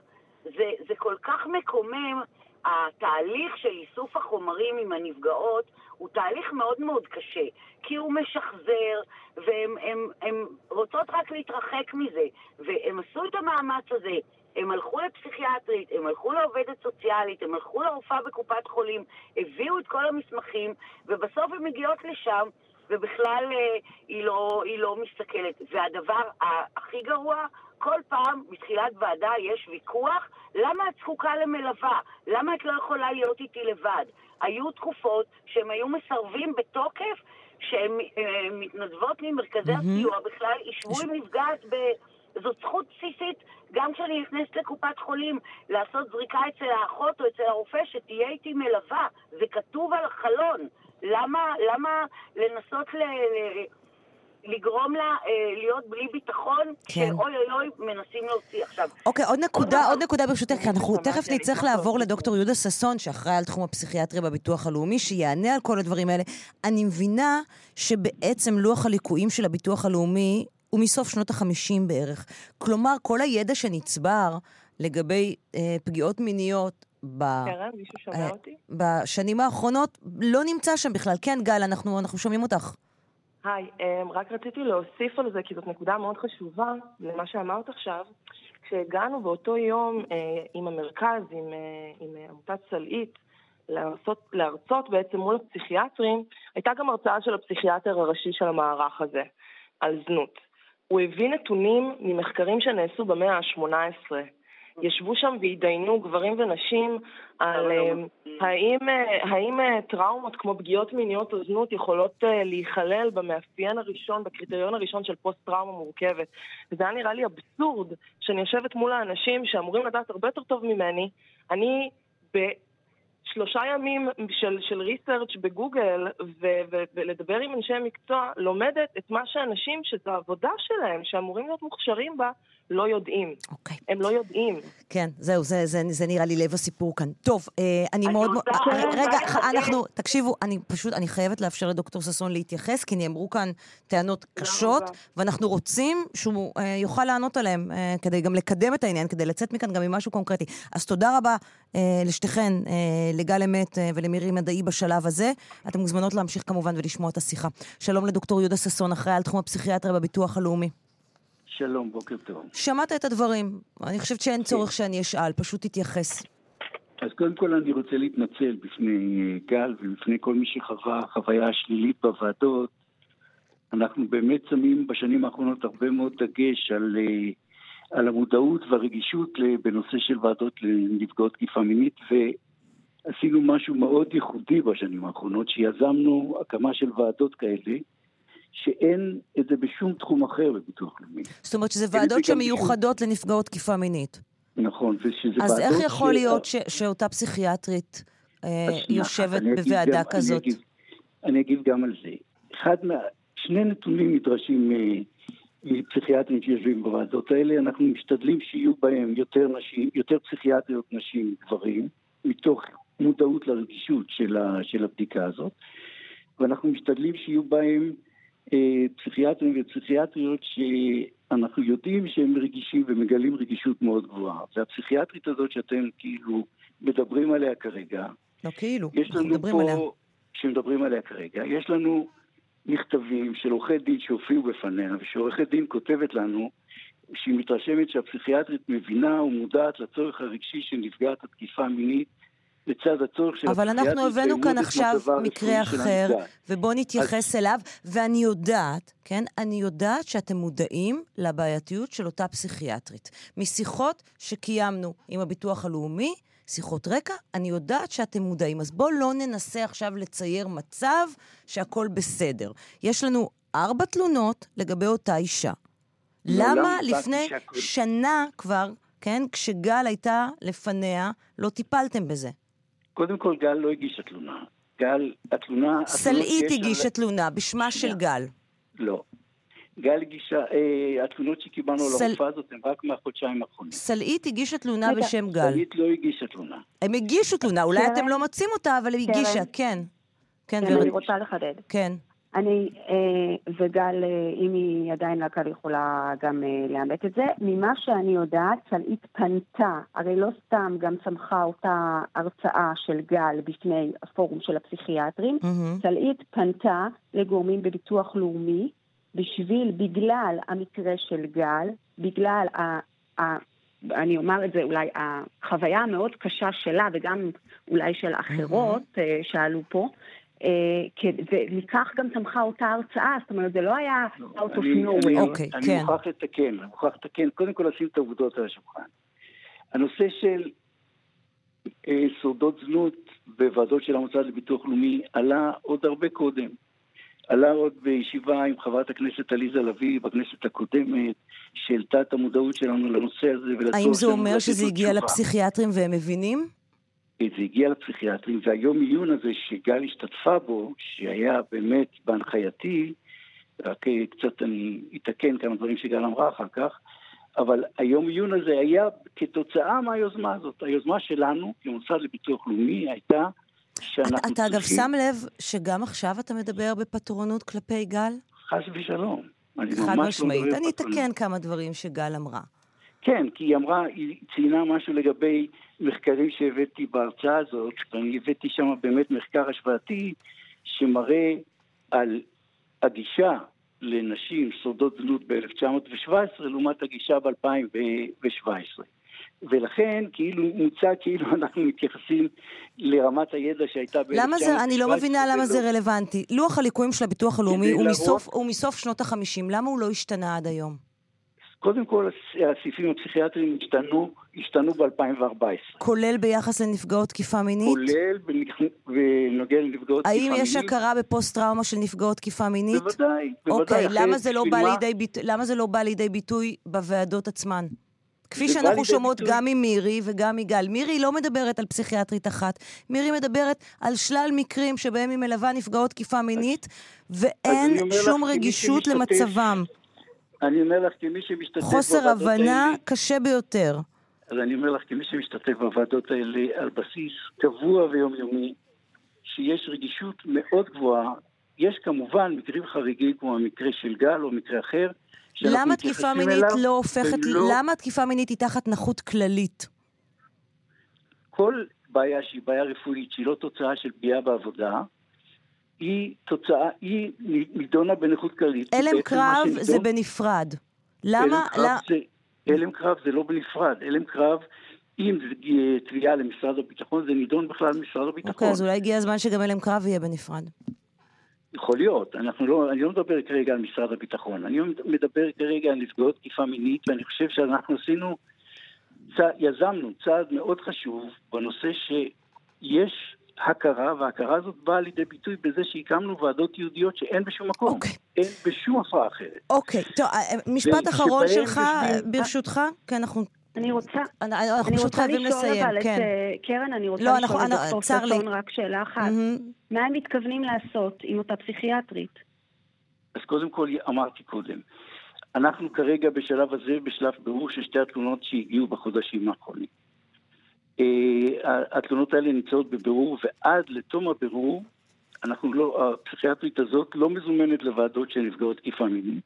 זה, זה כל כך מקומם. התהליך של איסוף החומרים עם הנפגעות הוא תהליך מאוד מאוד קשה, כי הוא משחזר, והן רוצות רק להתרחק מזה, והם עשו את המאמץ הזה. הם הלכו לפסיכיאטרית, הם הלכו לעובדת סוציאלית, הם הלכו לרופאה בקופת חולים, הביאו את כל המסמכים, ובסוף הן מגיעות לשם, ובכלל אה, היא, לא, היא לא מסתכלת. והדבר הכי גרוע, כל פעם בתחילת ועדה יש ויכוח למה את זקוקה למלווה? למה את לא יכולה להיות איתי לבד? היו תקופות שהם היו מסרבים בתוקף שהן אה, מתנדבות ממרכזי הסיוע בכלל, ישבו עם נפגעת ב... זאת זכות בסיסית גם כשאני נכנסת לקופת חולים לעשות זריקה אצל האחות או אצל הרופא שתהיה איתי מלווה, זה כתוב על החלון. למה, למה לנסות ל... לגרום לה אה, להיות בלי ביטחון, כן. שאוי אוי אוי מנסים להוציא עכשיו. אוקיי, עוד נקודה, עוד נקודה ברשותך, כי אנחנו תכף נצטרך לעבור לדוקטור יהודה ששון, שאחראי על תחום הפסיכיאטריה בביטוח הלאומי, שיענה על כל הדברים האלה. אני מבינה שבעצם לוח הליקויים של הביטוח הלאומי הוא מסוף שנות החמישים בערך. כלומר, כל הידע שנצבר לגבי אה, פגיעות מיניות ב... קרן, מישהו שומע אה, אותי? בשנים האחרונות לא נמצא שם בכלל. כן, גל, אנחנו, אנחנו שומעים אותך. היי, um, רק רציתי להוסיף על זה, כי זאת נקודה מאוד חשובה למה שאמרת עכשיו. כשהגענו באותו יום uh, עם המרכז, עם, uh, עם עמותת סלעית, להרצות, להרצות בעצם מול הפסיכיאטרים, הייתה גם הרצאה של הפסיכיאטר הראשי של המערך הזה, על זנות. הוא הביא נתונים ממחקרים שנעשו במאה ה-18. ישבו שם והתדיינו גברים ונשים על אה, האם, אה, האם אה, טראומות כמו פגיעות מיניות או זנות יכולות להיכלל במאפיין הראשון, בקריטריון הראשון של פוסט-טראומה מורכבת. וזה היה נראה לי אבסורד שאני יושבת מול האנשים שאמורים לדעת הרבה יותר טוב ממני. אני שלושה ימים של, של ריסרצ' בגוגל ו- ו- ולדבר עם אנשי מקצוע, לומדת את מה שאנשים שזו העבודה שלהם, שאמורים להיות מוכשרים בה, לא יודעים. אוקיי. הם לא יודעים. כן, זהו, זה, זה, זה נראה לי לב הסיפור כאן. טוב, אה, אני מאוד... מאוד... אה, רגע, אנחנו, תקשיבו, אני פשוט, אני חייבת לאפשר לדוקטור ששון להתייחס, כי נאמרו כאן טענות קשות, ואנחנו רוצים שהוא אה, יוכל לענות עליהן, אה, כדי גם לקדם את העניין, כדי לצאת מכאן גם עם משהו קונקרטי. אז תודה רבה אה, לשתיכן, אה, לגל אמת אה, ולמירי מדעי בשלב הזה. אתן מוזמנות להמשיך כמובן ולשמוע את השיחה. שלום לדוקטור יהודה ששון, אחראי על תחום הפסיכיאטריה בביטוח הלאומי. שלום, בוקר טוב. שמעת את הדברים. אני חושבת שאין צורך שאני אשאל, פשוט תתייחס. אז קודם כל אני רוצה להתנצל בפני גל ובפני כל מי שחווה חוויה שלילית בוועדות. אנחנו באמת שמים בשנים האחרונות הרבה מאוד דגש על, אה, על המודעות והרגישות בנושא של ועדות לנפגעות תקיפה מינית, ועשינו משהו מאוד ייחודי בשנים האחרונות, שיזמנו הקמה של ועדות כאלה. שאין את זה בשום תחום אחר בביטוח לאומי. זאת אומרת שזה ועדות שמיוחדות בשום... לנפגעות תקיפה מינית. נכון, ושזה אז איך יכול ש... להיות ש... שאותה פסיכיאטרית אה, יושבת בוועדה גם, כזאת? אני אגיד, אני אגיד גם על זה. אחד מה... שני נתונים נדרשים אה, מפסיכיאטרים שיושבים בוועדות האלה, אנחנו משתדלים שיהיו בהם יותר נשים, יותר פסיכיאטריות נשים גברים, מתוך מודעות לרגישות של, ה, של הבדיקה הזאת, ואנחנו משתדלים שיהיו בהם פסיכיאטרים ופסיכיאטריות שאנחנו יודעים שהם רגישים ומגלים רגישות מאוד גבוהה. והפסיכיאטרית הזאת שאתם כאילו מדברים עליה כרגע, לא כאילו, אנחנו מדברים פה, עליה. שמדברים עליה כרגע, יש לנו מכתבים של עורכי דין שהופיעו בפניה, ושעורכת דין כותבת לנו שהיא מתרשמת שהפסיכיאטרית מבינה ומודעת לצורך הרגשי של נפגעת התקיפה המינית לצד הצורך של אבל אנחנו הבאנו כאן עכשיו מקרה אחר, ובואו נתייחס אז... אליו, ואני יודעת, כן, אני יודעת שאתם מודעים לבעייתיות של אותה פסיכיאטרית. משיחות שקיימנו עם הביטוח הלאומי, שיחות רקע, אני יודעת שאתם מודעים. אז בואו לא ננסה עכשיו לצייר מצב שהכל בסדר. יש לנו ארבע תלונות לגבי אותה אישה. למה לפני שנה כבר, כן, כשגל הייתה לפניה, לא טיפלתם בזה? קודם כל, גל לא הגישה תלונה. גל, התלונה... סלעית הגישה תלונה בשמה של גל. לא. גל הגישה, אה, התלונות שקיבלנו סל... על הרופאה הזאת הן רק מהחודשיים האחרונים. סלעית הגישה תלונה רגע. בשם גל. סלעית לא הגישה תלונה. הם הגישו תלונה, אולי אתם לא מוצאים אותה, אבל היא הגישה, כן. כן, כן, אני רוצה לחדד. כן. אני אה, וגל, אה, אם היא עדיין רק יכולה גם אה, לאמת את זה, ממה שאני יודעת, סלעית פנתה, הרי לא סתם גם צמחה אותה הרצאה של גל בפני הפורום של הפסיכיאטרים, mm-hmm. סלעית פנתה לגורמים בביטוח לאומי בשביל, בגלל המקרה של גל, בגלל ה... ה אני אומר את זה, אולי החוויה המאוד קשה שלה וגם אולי של אחרות mm-hmm. שעלו פה, ומכך גם צמחה אותה הרצאה, זאת אומרת, זה לא היה out of nowhere. אוקיי, כן. אני מוכרח לתקן, אני מוכרח לתקן, קודם כל לשים את העובדות על השולחן. הנושא של אה, שורדות זנות בוועדות של המוסד לביטוח לאומי עלה עוד הרבה קודם. עלה עוד בישיבה עם חברת הכנסת עליזה לביא בכנסת הקודמת, שהעלתה את המודעות שלנו לנושא הזה ולצורך האם זה אומר שזה הגיע לפסיכיאטרים והם מבינים? זה הגיע לפסיכיאטרים, והיום עיון הזה שגל השתתפה בו, שהיה באמת בהנחייתי, רק אה, קצת אני אתקן כמה דברים שגל אמרה אחר כך, אבל היום עיון הזה היה כתוצאה מהיוזמה הזאת. היוזמה שלנו, כמוסד לביטוח לאומי, הייתה שאנחנו צריכים... אתה אגב שם לב שגם עכשיו אתה מדבר בפטרונות כלפי גל? חס ושלום. חד לא משמעית. לא אני אתקן כמה דברים שגל אמרה. כן, כי היא אמרה, היא ציינה משהו לגבי מחקרים שהבאתי בהרצאה הזאת, ואני הבאתי שם באמת מחקר השוואתי שמראה על הגישה לנשים שורדות זנות ב-1917 לעומת הגישה ב-2017. ולכן כאילו מוצע כאילו אנחנו מתייחסים לרמת הידע שהייתה ב למה זה, אני לא מבינה למה זה רלוונטי. לוח הליקויים של הביטוח הלאומי הוא מסוף, הוא מסוף שנות החמישים, למה הוא לא השתנה עד היום? קודם כל, הסעיפים הפסיכיאטריים השתנו, השתנו ב-2014. כולל ביחס לנפגעות תקיפה מינית? כולל בנוגע לנפגעות תקיפה מינית. האם יש הכרה בפוסט-טראומה של נפגעות תקיפה מינית? בוודאי, בוודאי. אוקיי, למה זה, לא בא לידי ביט... למה זה לא בא לידי ביטוי בוועדות עצמן? כפי שאנחנו שומעות ביטוי. גם ממירי וגם מגל. מירי לא מדברת על פסיכיאטרית אחת. מירי מדברת על שלל מקרים שבהם היא מלווה נפגעות תקיפה מינית, ואין שום רגישות למצבם. אני אומר לך, כמי שמשתתף חוסר הבנה קשה ביותר. אז אני אומר לך, כמי שמשתתף בוועדות האלה על בסיס קבוע ויומיומי, שיש רגישות מאוד גבוהה. יש כמובן מקרים חריגים כמו המקרה של גל או מקרה אחר, למה תקיפה מינית לא הופכת, ולא... למה תקיפה מינית היא תחת נכות כללית? כל בעיה שהיא בעיה רפואית, שהיא לא תוצאה של פגיעה בעבודה, היא תוצאה, היא נידונה בנכות כללית. הלם קרב זה בנפרד. למה? הלם קרב זה לא בנפרד. הלם קרב, אם זה תביעה למשרד הביטחון, זה נידון בכלל במשרד הביטחון. אוקיי, אז אולי הגיע הזמן שגם הלם קרב יהיה בנפרד. יכול להיות, אנחנו לא, אני לא מדבר כרגע על משרד הביטחון, אני מדבר כרגע על נפגעות תקיפה מינית, ואני חושב שאנחנו עשינו, צע, יזמנו צעד מאוד חשוב בנושא שיש הכרה, וההכרה הזאת באה לידי ביטוי בזה שהקמנו ועדות יהודיות שאין בשום מקום. אוקיי. אין בשום הפרעה אחרת. אוקיי, טוב, אה, משפט אחרון שלך, יושבים... ברשותך, כי אנחנו... אני רוצה, אנחנו אני פשוט חייבים לסיים, אבל כן. את אה, קרן, אני רוצה לא, לשאול אנחנו, את דוקטור ששון רק שאלה אחת. Mm-hmm. מה הם מתכוונים לעשות עם אותה פסיכיאטרית? אז קודם כל, אמרתי קודם, אנחנו כרגע בשלב הזה, בשלב בירור של שתי התלונות שהגיעו בחודשים האחרונים. Uh, התלונות האלה נמצאות בבירור, ועד לתום הבירור, אנחנו לא, הפסיכיאטרית הזאת לא מזומנת לוועדות של נפגעות תקיפה מינית,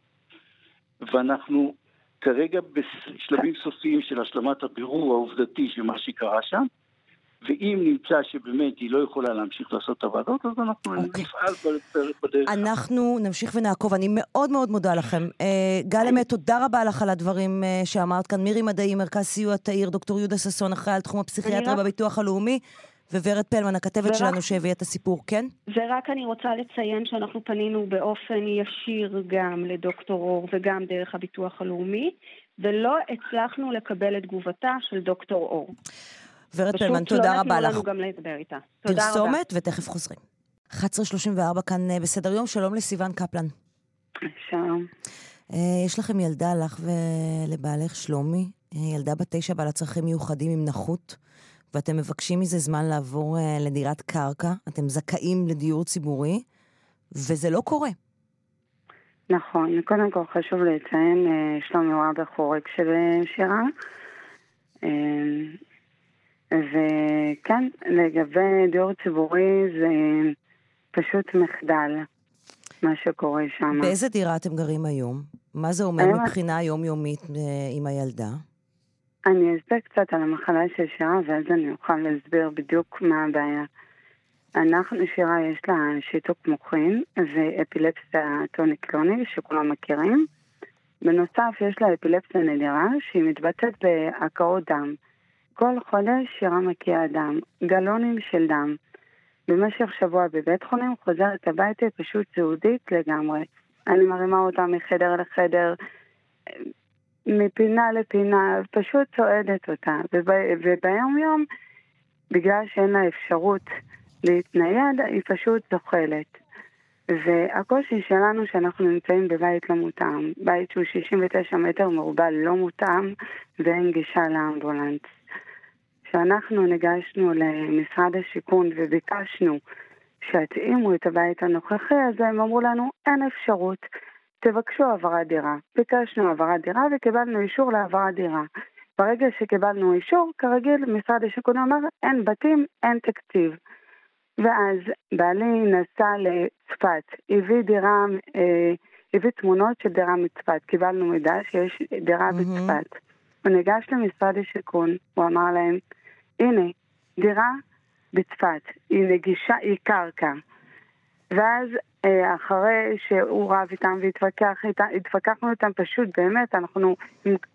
ואנחנו כרגע בשלבים סופיים של השלמת הבירור העובדתי של מה שקרה שם, ואם נמצא שבאמת היא לא יכולה להמשיך לעשות את הוועדות, אז אנחנו okay. אוקיי. נפעל בדרך. אנחנו נמשיך ונעקוב. אני מאוד מאוד מודה לכם. אה, גל אמת, תודה רבה לך על הדברים אה, שאמרת כאן. מירי מדעי, מרכז סיוע תאיר, דוקטור יהודה ששון, אחראי על תחום הפסיכיאטריה בביטוח הלאומי. וורד פלמן, הכתבת שלנו שהביאה את הסיפור, כן? ורק אני רוצה לציין שאנחנו פנינו באופן ישיר גם לדוקטור אור וגם דרך הביטוח הלאומי, ולא הצלחנו לקבל את תגובתה של דוקטור אור. ורד פלמן, תודה לא רבה לך. פשוט לא נתנו לנו גם לדבר איתה. תודה רבה. פרסומת ותכף חוזרים. 11.34 כאן אה, בסדר יום, שלום לסיון קפלן. שלום. אה, יש לכם ילדה, לך ולבעלך שלומי, אה, ילדה בת תשע בעלת צרכים מיוחדים עם נכות. ואתם מבקשים מזה זמן לעבור לדירת קרקע, אתם זכאים לדיור ציבורי, וזה לא קורה. נכון, קודם כל חשוב לציין, שלומי הוא אבא חורג של שירה. וכן, לגבי דיור ציבורי זה פשוט מחדל, מה שקורה שם. באיזה דירה אתם גרים היום? מה זה אומר מבחינה יומיומית עם הילדה? אני אסביר קצת על המחלה של שירה, ואז אני אוכל להסביר בדיוק מה הבעיה. אנחנו, שירה יש לה שיתוק מוחין ואפילפסיה טוני-קלוני, שכולם מכירים. בנוסף, יש לה אפילפסיה נדירה, שהיא מתבטאת בהקאות דם. כל חודש שירה מקיאה דם, גלונים של דם. במשך שבוע בבית חולים, חוזרת הביתה פשוט זהודית לגמרי. אני מרימה אותה מחדר לחדר, מפינה לפינה, פשוט צועדת אותה. וביום יום, בגלל שאין לה אפשרות להתנייד, היא פשוט זוחלת. והקושי שלנו שאנחנו נמצאים בבית לא מותאם, בית שהוא 69 מטר מרובע לא מותאם ואין גישה לאמבולנס. כשאנחנו ניגשנו למשרד השיכון וביקשנו שיתאימו את הבית הנוכחי הזה, הם אמרו לנו אין אפשרות. תבקשו העברת דירה. ביקשנו העברת דירה וקיבלנו אישור להעברת דירה. ברגע שקיבלנו אישור, כרגיל, משרד השיכון אמר, אין בתים, אין תקציב. ואז בעלי נסע לצפת, הביא דירה, אה, הביא תמונות של דירה מצפת, קיבלנו מידע שיש דירה mm-hmm. בצפת. הוא ניגש למשרד השיכון, הוא אמר להם, הנה, דירה בצפת, היא נגישה, היא קרקע. ואז אה, אחרי שהוא רב איתם והתווכח איתם, התווכחנו איתם פשוט, באמת, אנחנו,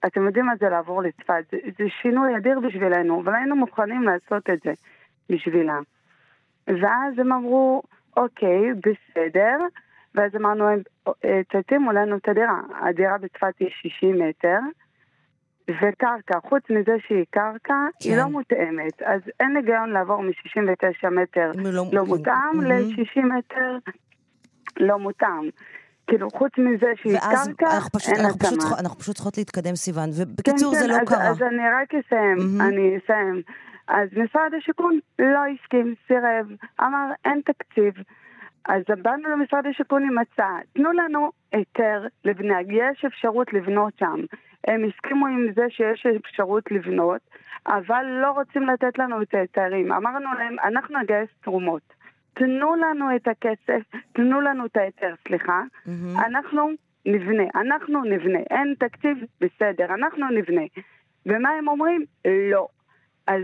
אתם יודעים מה זה לעבור לצפת, זה, זה שינוי אדיר בשבילנו, אבל היינו מוכנים לעשות את זה בשבילם. ואז הם אמרו, אוקיי, בסדר, ואז אמרנו "אה, תתאימו לנו את הדירה. הדירה בצפת היא 60 מטר, וקרקע, חוץ מזה שהיא קרקע, היא לא מותאמת. אז אין היגיון לעבור מ-69 מטר לא מותאם ל-60 מטר לא מותאם. כאילו, חוץ מזה שהיא קרקע, אנחנו פשוט, אין אנחנו, פשוט, אנחנו פשוט צריכות להתקדם, סיוון. ובקיצור, כן, זה כן, לא אז, קרה. אז אני רק אסיים, אני אסיים. אז משרד השיכון לא הסכים, סירב, אמר אין תקציב. אז באנו למשרד השיכון עם הצעה, תנו לנו היתר לבנייה, יש אפשרות לבנות שם. הם הסכימו עם זה שיש אפשרות לבנות, אבל לא רוצים לתת לנו את ההיתרים. אמרנו להם, אנחנו נגייס תרומות. תנו לנו את הכסף, תנו לנו את ההיתר, סליחה. אנחנו נבנה, אנחנו נבנה. אין תקציב, בסדר, אנחנו נבנה. ומה הם אומרים? לא. אז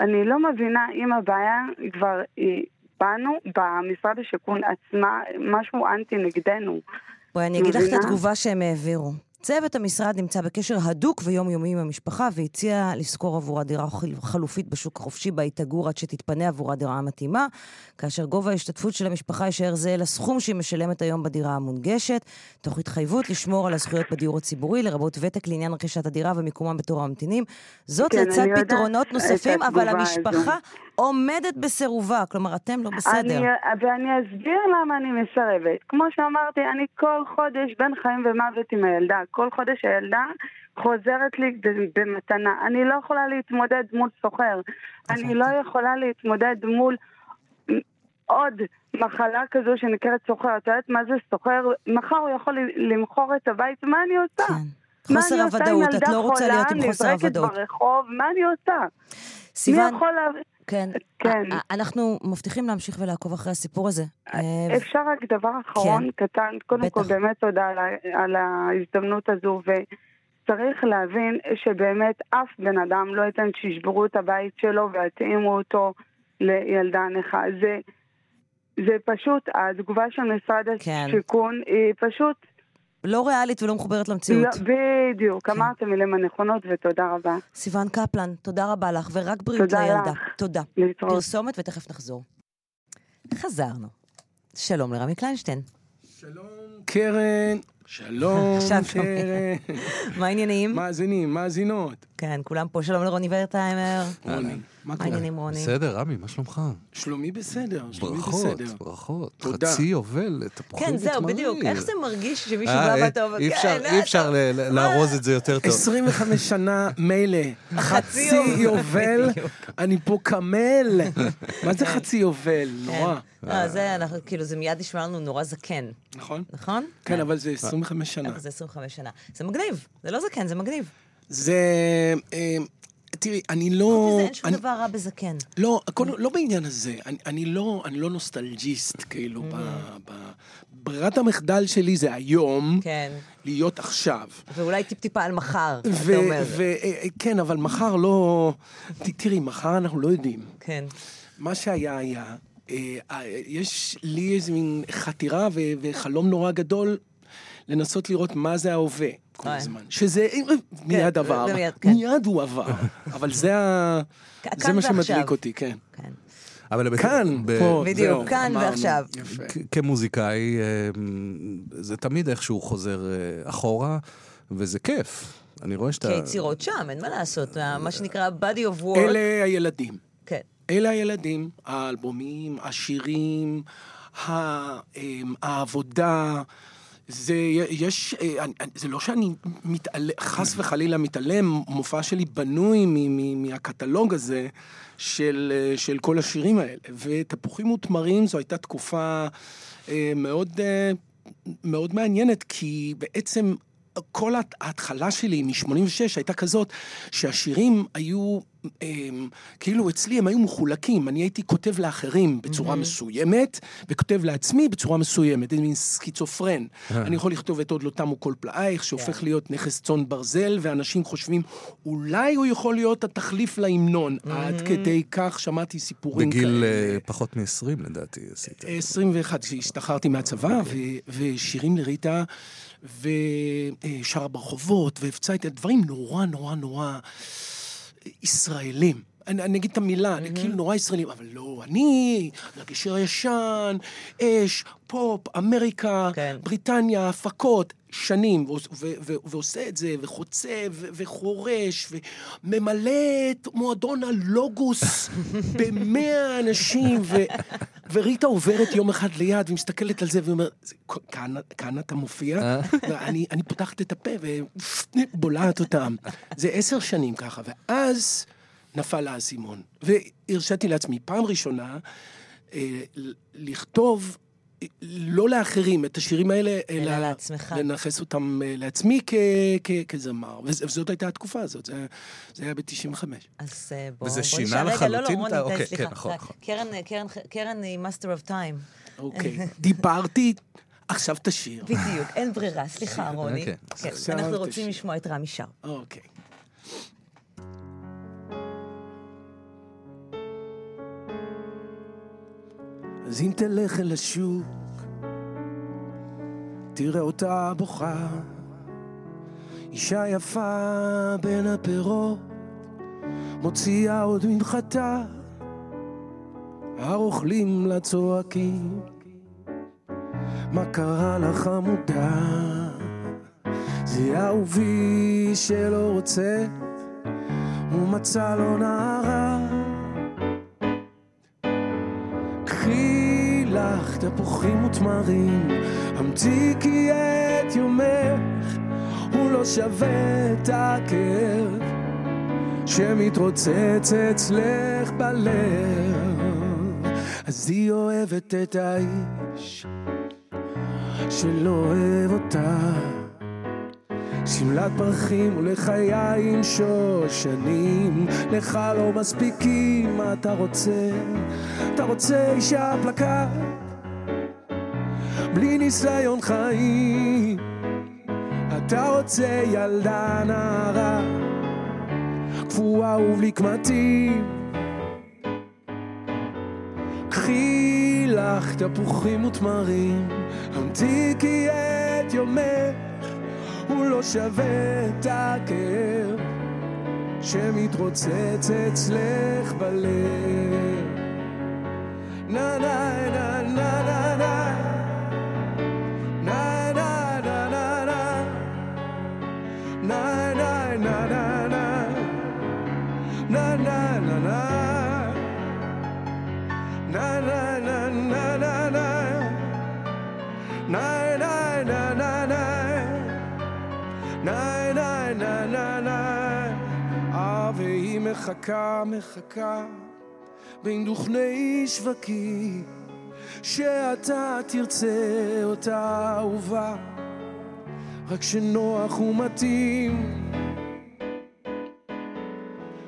אני לא מבינה אם הבעיה כבר היא בנו, במשרד השיכון עצמה, משהו אנטי נגדנו. בואי, אני אגיד לך את? התגובה שהם העבירו. צוות המשרד נמצא בקשר הדוק ויומיומי עם המשפחה והציע לשכור עבורה דירה חל- חלופית בשוק החופשי בה היא תגור עד שתתפנה עבורה דירה מתאימה, כאשר גובה ההשתתפות של המשפחה יישאר זהה לסכום שהיא משלמת היום בדירה המונגשת, תוך התחייבות לשמור על הזכויות בדיור הציבורי, לרבות ותק לעניין רכישת הדירה ומיקומם בתור הממתינים. זאת כן, לצד פתרונות נוספים, אבל המשפחה הזו. עומדת בסירובה. כלומר, אתם לא בסדר. אני, ואני אסביר למה אני מסרבת. כמו שאמרתי, אני כל חודש בין חיים ומוות עם הילדה. כל חודש הילדה חוזרת לי במתנה. אני לא יכולה להתמודד מול סוחר. אני לא יכולה להתמודד מול עוד מחלה כזו שנקראת סוחר. את יודעת מה זה סוחר? מחר הוא יכול למכור את הבית, מה אני עושה? מה כן. חוסר אני עושה עם הוודאות, את ילדה לא רוצה חולה, להיות עם חוסר נזרקת הוודאות. ברחוב, מה אני עושה? סיוון, מי יכול להבין? כן. כן. אנחנו מבטיחים להמשיך ולעקוב אחרי הסיפור הזה. אה, אפשר רק דבר אחרון כן. קטן? קודם כל, באמת תודה על, על ההזדמנות הזו, וצריך להבין שבאמת אף בן אדם לא ייתן שישברו את הבית שלו ויתאימו אותו לילדה נכה. זה, זה פשוט, התגובה של משרד כן. השיכון היא פשוט... לא ריאלית ולא מחוברת למציאות. לא, בדיוק, אמרת מילים הנכונות ותודה רבה. סיוון קפלן, תודה רבה לך, ורק בריאות תודה לילדה. לך. תודה. להתראות. פרסומת ותכף נחזור. חזרנו. שלום לרמי קליינשטיין. קרן, שלום, קרן. מה העניינים? מאזינים, מאזינות. כן, כולם פה. שלום לרוני ורטהיימר. רוני, מה קורה? העניינים, רוני? בסדר, רמי, מה שלומך? שלומי בסדר, שלומי ברכות, בסדר. ברכות. תודה. חצי יובל, תפוחים כן, זהו. בדיוק. איך זה מרגיש שמישהו אה, בא אה, ואתה אומר, אי אפשר- כן, אי אפשר ל- לארוז את זה יותר טוב. 25 שנה מילא, חצי יובל. יובל, אני פה קמל. מה זה חצי יובל? נורא. לא, זה, אנחנו, כאילו, זה מיד נשמע לנו נורא זקן. נכון? נכון? כן, אבל זה 25 שנה. אבל זה 25 שנה. זה מגניב. זה לא זקן, זה מגניב. זה... אה, תראי, אני לא... מזה, אין שום אני- דבר רע בזקן. לא, הכל, לא בעניין הזה. אני, אני, לא, אני לא נוסטלג'יסט, כאילו, ב, ב, ברירת המחדל שלי זה היום, כן. להיות עכשיו. ואולי טיפ-טיפה על מחר, אתה אומר. ו- אה, כן, אבל מחר לא... תראי, מחר אנחנו לא יודעים. כן. מה שהיה היה, אה, אה, יש לי איזה מין חתירה וחלום נורא גדול לנסות לראות מה זה ההווה כל. הזמן. שזה מיד עבר, זה מיד, כן. מיד הוא עבר, אבל זה ה- זה כאן מה שמדליק. אותי, כן. אבל כאן, ב- פה, בדיוק, זהו, כאן אמרנו. ועכשיו. כמוזיקאי, אה, זה תמיד איכשהו חוזר אה, אחורה, וזה כיף. אני רואה שאתה... כי היצירות שם, אין מה לעשות. מה שנקרא body of work. אלה הילדים. כן. אלה הילדים, האלבומים, השירים, ה- אמ, העבודה. זה, יש, אה, זה לא שאני מתעלם, חס וחלילה מתעלם, מופע שלי בנוי מ- מ- מהקטלוג הזה של, אה, של כל השירים האלה. ותפוחים ותמרים זו הייתה תקופה אה, מאוד, מאוד מעניינת, כי בעצם כל ההת- ההתחלה שלי מ-86 הייתה כזאת שהשירים היו הם, כאילו אצלי הם היו מחולקים, אני הייתי כותב לאחרים בצורה מהמם. מסוימת, וכותב לעצמי בצורה מסוימת, זה מין סכיצופרן. אה. אני יכול לכתוב את עוד לא תמו כל פלאייך, שהופך להיות נכס צאן ברזל, ואנשים חושבים, אולי הוא יכול להיות התחליף להמנון. עד כדי כך שמעתי סיפורים כאלה. בגיל אה, פחות מ-20 לדעתי עשית. 21, כשהשתחררתי מהצבא, ו- ושירים לריטה, ושרה ברחובות, והפצה את הדברים נורא נורא נורא ישראלים. אני, אני אגיד את המילה, mm-hmm. כאילו נורא ישראלים, אבל לא, אני, לגשר הישן, אש, פופ, אמריקה, כן. בריטניה, הפקות, שנים, ו- ו- ו- ועושה את זה, וחוצב, ו- וחורש, וממלא את מועדון הלוגוס במאה אנשים, ו- וריטה עוברת יום אחד ליד ומסתכלת על זה ואומרת, "זה- כאן, כאן אתה מופיע? אני, אני פותחת את הפה ובולעת אותם. זה עשר שנים ככה, ואז נפל האסימון. והרשיתי לעצמי פעם ראשונה אה, לכתוב אה, לא לאחרים את השירים האלה, אלא לעצמך. לנכס אותם אה, לעצמי כ- כ- כזמר. וז- וזאת הייתה התקופה הזאת, זה, זה היה ב-95. אז אה, בוא... נשאל- רגע, לא, לא, רוני, את ה- די, אוקיי, סליחה. כן, נכון. נכון. קרן, קרן, קרן היא master of time. אוקיי, דיברתי, עכשיו תשיר. בדיוק, אין ברירה, סליחה, רוני. אוקיי. כן, אנחנו. רוצים לשמוע את רמי שר. אוקיי. אז אם תלך אל השוק, תראה אותה בוכה. אישה יפה בין הפירות, מוציאה עוד ממחטה. הרוכלים לה מה קרה לך עמודה? זה אהובי שלא רוצה, הוא מצא לו נערה. קחי לך תפוחים ותמרים, המתיקי את יומך, הוא לא שווה את הכאב שמתרוצץ אצלך בלב. אז היא אוהבת את האיש שלא אוהב אותה. שמלת פרחים ולחיים שושנים, לך לא מספיקים, מה אתה רוצה? אתה רוצה אישה פלקה, בלי ניסיון חיים. אתה רוצה ילדה נערה, קפואה ובלי קמטים. קחי לך תפוחים ותמרים, המתיקי את יומך. הוא לא שווה את הכאב שמתרוצץ אצלך בלב. נה נה נה נה נה נה ניי ניי ניי ניי ניי אה והיא מחכה מחכה. בין דוכני שווקים שאתה תרצה אותה אהובה. רק שנוח ומתאים.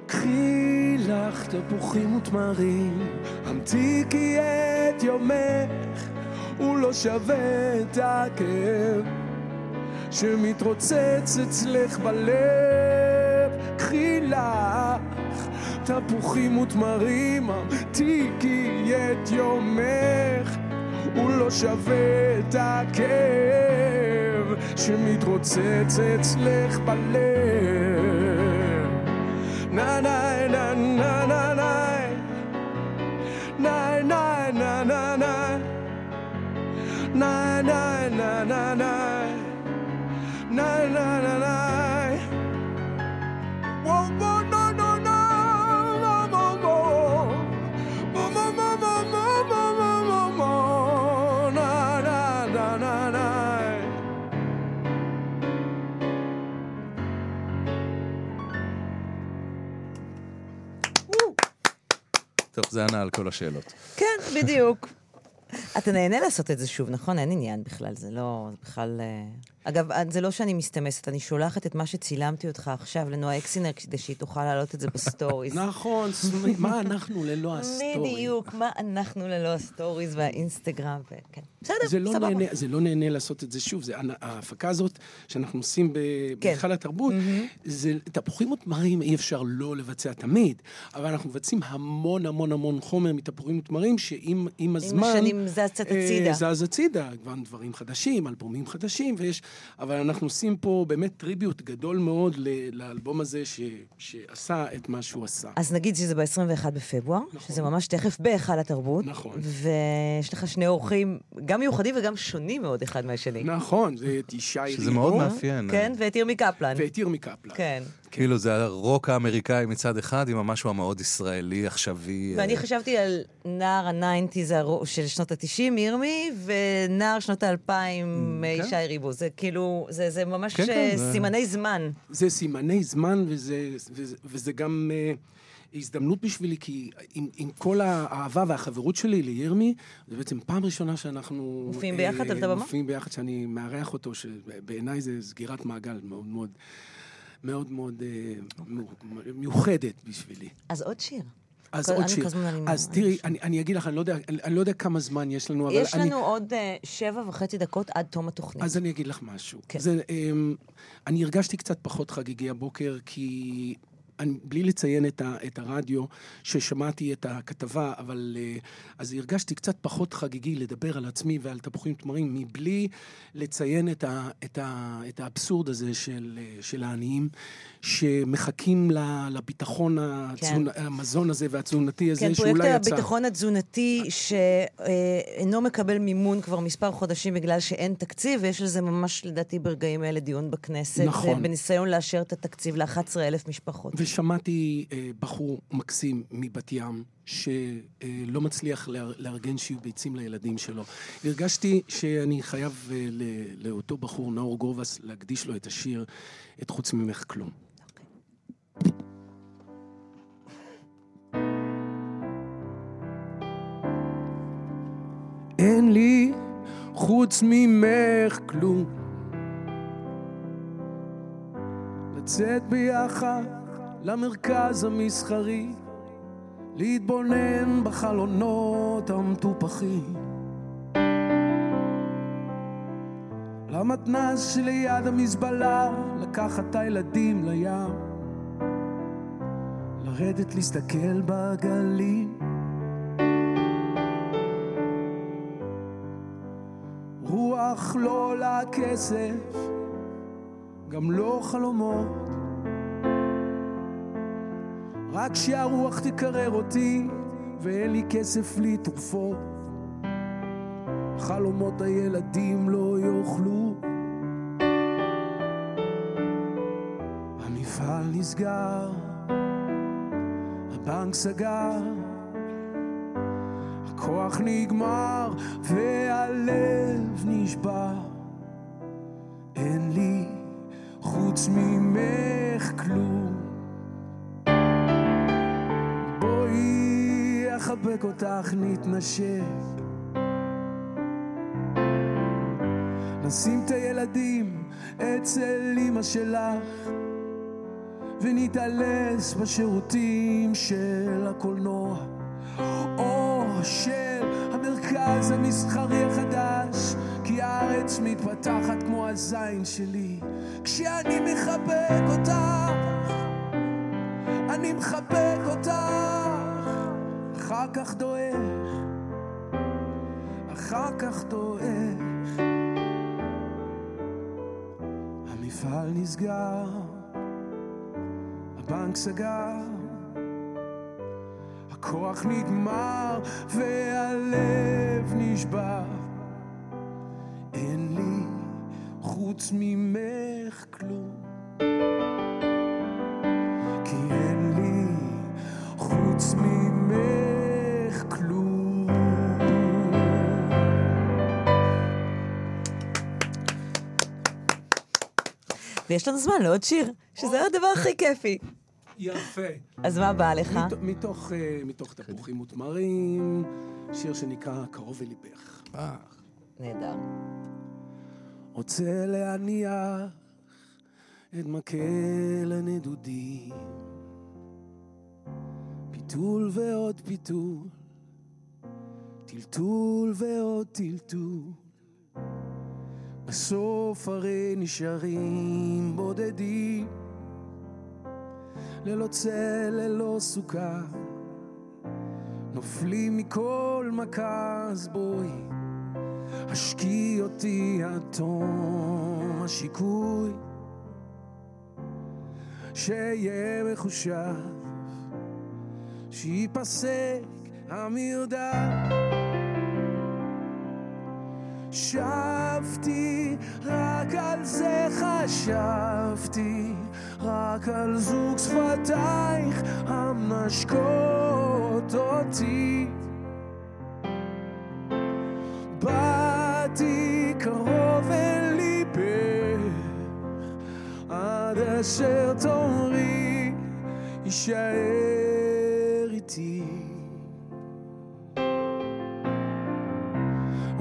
קחי לך תפוחים ותמרים המתיקי את יומך הוא לא שווה את הכאב שמתרוצץ אצלך בלב, קחי לך תפוחים ותמרים, המתיקי את יומך, הוא לא שווה את הכאב שמתרוצץ אצלך בלב. נה נה נה נה נה נה נה נה נה נה נה נה נה נה na na na na. Whoa, whoa, no, no, no, no, no, no. Mo, mo, mo, mo, mo, mo, mo, mo, mo. Na, na, na, na, na. טוב, זה ענה על כל השאלות. כן, בדיוק. אתה נהנה לעשות את זה שוב, נכון? אין עניין בכלל, זה לא... זה בכלל... אה, אגב, זה לא שאני מסתמסת, אני שולחת את מה שצילמתי אותך עכשיו לנועה אקסינר, כדי שהיא תוכל להעלות את זה ב stories. נכון, מה אנחנו ללא ה story? בדיוק, מה אנחנו ללא ה stories והאינסטגרם, וכן. בסדר, זה לא סבבה. נהנה, זה לא נהנה לעשות את זה שוב, ההפקה הזאת שאנחנו עושים כן. בהיכל התרבות, זה תפוחים ותמרים אי אפשר לא לבצע תמיד, אבל אנחנו מבצעים המון המון המון חומר מתפוחים ותמרים, שעם עם הזמן... השנים זז קצת הצידה. אה, זז הצידה, כבר דברים חדשים, אלבומים חדשים, ויש... אבל אנחנו עושים פה באמת טריביוט גדול מאוד לאלבום הזה ש, שעשה את מה שהוא עשה. אז נגיד שזה ב-21 בפברואר, שזה ממש תכף בהיכל התרבות. נכון. ויש לך שני אורחים, גם מיוחדים וגם שונים מאוד אחד מהשני. נכון, זה את ישי שזה מאוד מאפיין. כן, ואת ירמי קפלן. ואת ירמי קפלן. כן. כאילו זה הרוק האמריקאי מצד אחד, עם המשהו המאוד ישראלי, עכשווי. ואני אה, חשבתי על נער ה nineties של שנות ה-90, ירמי, ונער שנות ה-2000, כן. ישי ריבו. זה כאילו, זה זה ממש כן, כן, אה, זה- סימני זמן. זה סימני זמן, וזה, וזה, וזה גם אה, הזדמנות בשבילי, כי עם, עם כל האהבה והחברות שלי לירמי, זו בעצם פעם ראשונה שאנחנו... מופיעים ביחד על את הבמה? מופיעים ביחד, שאני מארח אותו, שבעיניי זה סגירת מעגל מאוד מאוד, מאוד מאוד אה, מיוחדת בשבילי. אז עוד שיר. אז כל- עוד שיר. אז תראי, אני, אני אגיד לך, אני לא יודע, אני, לא יודע כמה זמן יש לנו, אבל יש אני... לנו עוד אה, שבע וחצי דקות עד תום התוכנית. אז אני אגיד לך משהו. כן. זה, um, אני הרגשתי קצת פחות חגיגי הבוקר, כי אני, בלי לציין את, ה, את הרדיו, ששמעתי את הכתבה, אבל uh, אז הרגשתי קצת פחות חגיגי לדבר על עצמי ועל תפוחים תמרים, מבלי לציין את, ה, את, ה, את האבסורד הזה של, uh, של העניים, שמחכים ל- לביטחון התזונ... המזון הזה והתזונתי הזה, כן, שאולי פרויקט יצא. הביטחון התזונתי שאינו מקבל מימון כבר מספר חודשים בגלל שאין תקציב, ויש לזה ממש, לדעתי, ברגעים אלה דיון בכנסת. נכון. אה, בניסיון לאשר את התקציב ל-11,000 משפחות. ושמעתי אה, בחור מקסים מבת ים, שלא מצליח לאר- לארגן שיהיו ביצים לילדים שלו. הרגשתי שאני חייב אה, לאותו בחור, נאור גובס, להקדיש לו את השיר, את חוץ ממך כלום. אין לי חוץ ממך כלום. לצאת ביחד למרכז המסחרי, להתבונן בחלונות המטופחים. למתנ"ס שליד המזבלה, לקחת את הילדים לים, לרדת להסתכל בגלים. רוח לא עולה כסף, גם לא חלומות. רק שהרוח תקרר אותי, ואין לי כסף בלי תרופות. חלומות הילדים לא יאכלו. המפעל נסגר, הבנק סגר, הכוח נגמר והלב נשבר. אין לי חוץ ממך כלום. אחבק אותך, נתנשק. נשים את הילדים אצל אמא שלך, ונתעלס בשירותים של הקולנוע, או של המרכז המסחרי החדש, כי הארץ מתפתחת כמו הזין שלי, כשאני מחבק אותך, אני מחבק אותך, אחר כך דועך, אחר כך דועך. המפעל נסגר, הבנק סגר, הכוח נגמר והלב נשבר. אין לי חוץ ממך כלום, ויש לנו זמן לעוד שיר, שזה הדבר הכי כיפי. יפה. אז מה בא לך? מתוך, אה, מתוך תפוחים ותמרים, שיר שנקרא קרוב אל ליבך. נהדר. רוצה להניח את מקל הנדודים, פיתול ועוד פיתול, טלטול ועוד טלטול. בסוף הרי נשארים בודדים, ללא צל, ללא סוכה, נופלים מכל מכה, אז בואי, השקי אותי עד תום השיקוי, שיהיה מחושב, שייפסק המרדף. שבתי, רק על זה חשבתי, רק על זוג שפתייך המנשקות אותי. באתי קרוב אל ליבך, עד אשר תאמרי, יישאר איתי.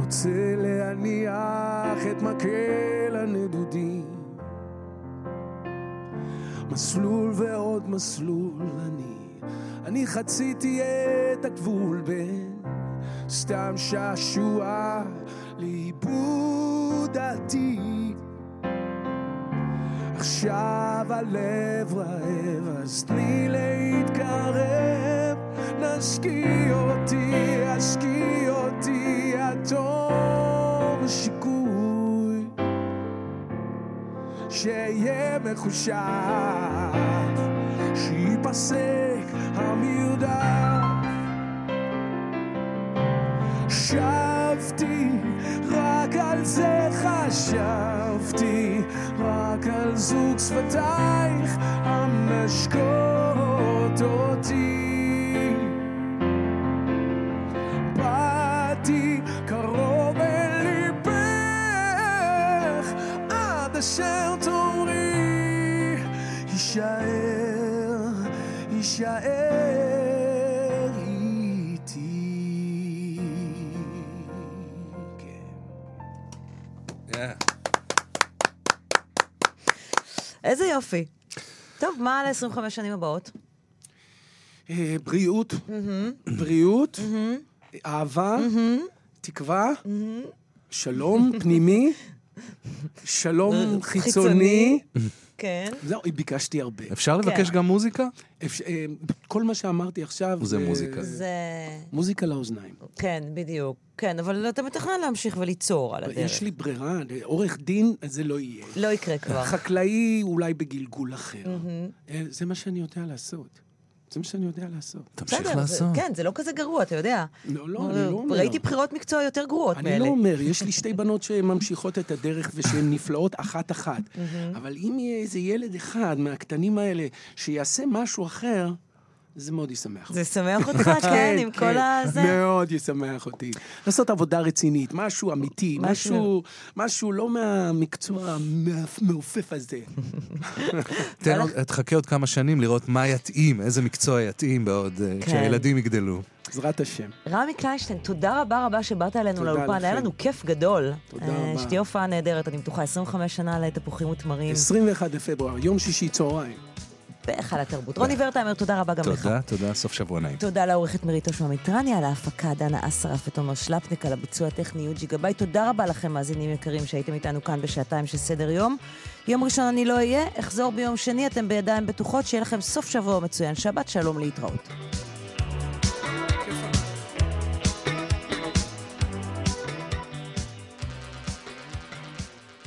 רוצה להניח את מקל הנדודים. מסלול ועוד מסלול אני אני חציתי את הגבול בין סתם שעשוע לאיבוד עתיד. עכשיו הלב רעב אז תני להתקרב. נשקי אותי, השקי אותי עד שיהיה מחושב שייפסק המרדף שבתי, רק על זה חשבתי רק על זוג שפתייך המשקות אותי יישאר איתי. איזה יופי. טוב, מה על 25 שנים הבאות? אה, בריאות, בריאות, אהבה, תקווה, שלום פנימי, שלום חיצוני. כן. זהו, ביקשתי הרבה. אפשר לבקש גם מוזיקה? אפשר- אה, כל מה שאמרתי עכשיו זה מוזיקה. זה... מוזיקה לאוזניים. כן, בדיוק. כן, אבל אתה מתכנן להמשיך וליצור על הדרך. יש לי ברירה, עורך דין זה לא יהיה. לא יקרה כבר. חקלאי אולי בגלגול אחר. אה, זה מה שאני יודע לעשות. זה מה שאני יודע לעשות. בסדר, זה- כן, זה לא כזה גרוע, אתה יודע. לא, לא, אני לא אומר. ראיתי בחירות מקצוע יותר גרועות מאלה. אני לא אומר, יש לי שתי בנות שממשיכות את הדרך ושהן נפלאות אחת-אחת. אבל אם יהיה איזה ילד אחד מהקטנים האלה שיעשה משהו אחר, זה מאוד ישמח. זה ישמח אותך, כן, עם כל הזה? מאוד ישמח אותי. לעשות עבודה רצינית, משהו אמיתי, משהו- משהו, לא מהמקצוע המעופף הזה. תן עוד, תחכה עוד כמה שנים לראות מה יתאים, איזה מקצוע יתאים בעוד, אה, כן. כשהילדים יגדלו. בעזרת השם. רמי קליינשטיין, תודה רבה רבה שבאת אלינו לאולפן, היה. לנו כיף גדול. תודה אה, רבה. שתהיה הופעה נהדרת, אני בטוחה, 25 שנה לתפוחים ותמרים. 21 בפברואר, יום שישי צהריים. בהיכל התרבות. רוני ורטהיימר, תודה רבה גם לך. תודה, תודה, סוף שבוע נעים. תודה לעורכת מירית אושמה מיטרני, על ההפקה דנה אסרף ותומר שלפניק, על הביצוע הטכני יוג'י גבאי. תודה רבה לכם, מאזינים יקרים, שהייתם איתנו כאן בשעתיים של סדר יום. יום ראשון אני לא אהיה, אחזור ביום שני, אתם בידיים בטוחות, שיהיה לכם סוף שבוע מצוין. שבת שלום להתראות.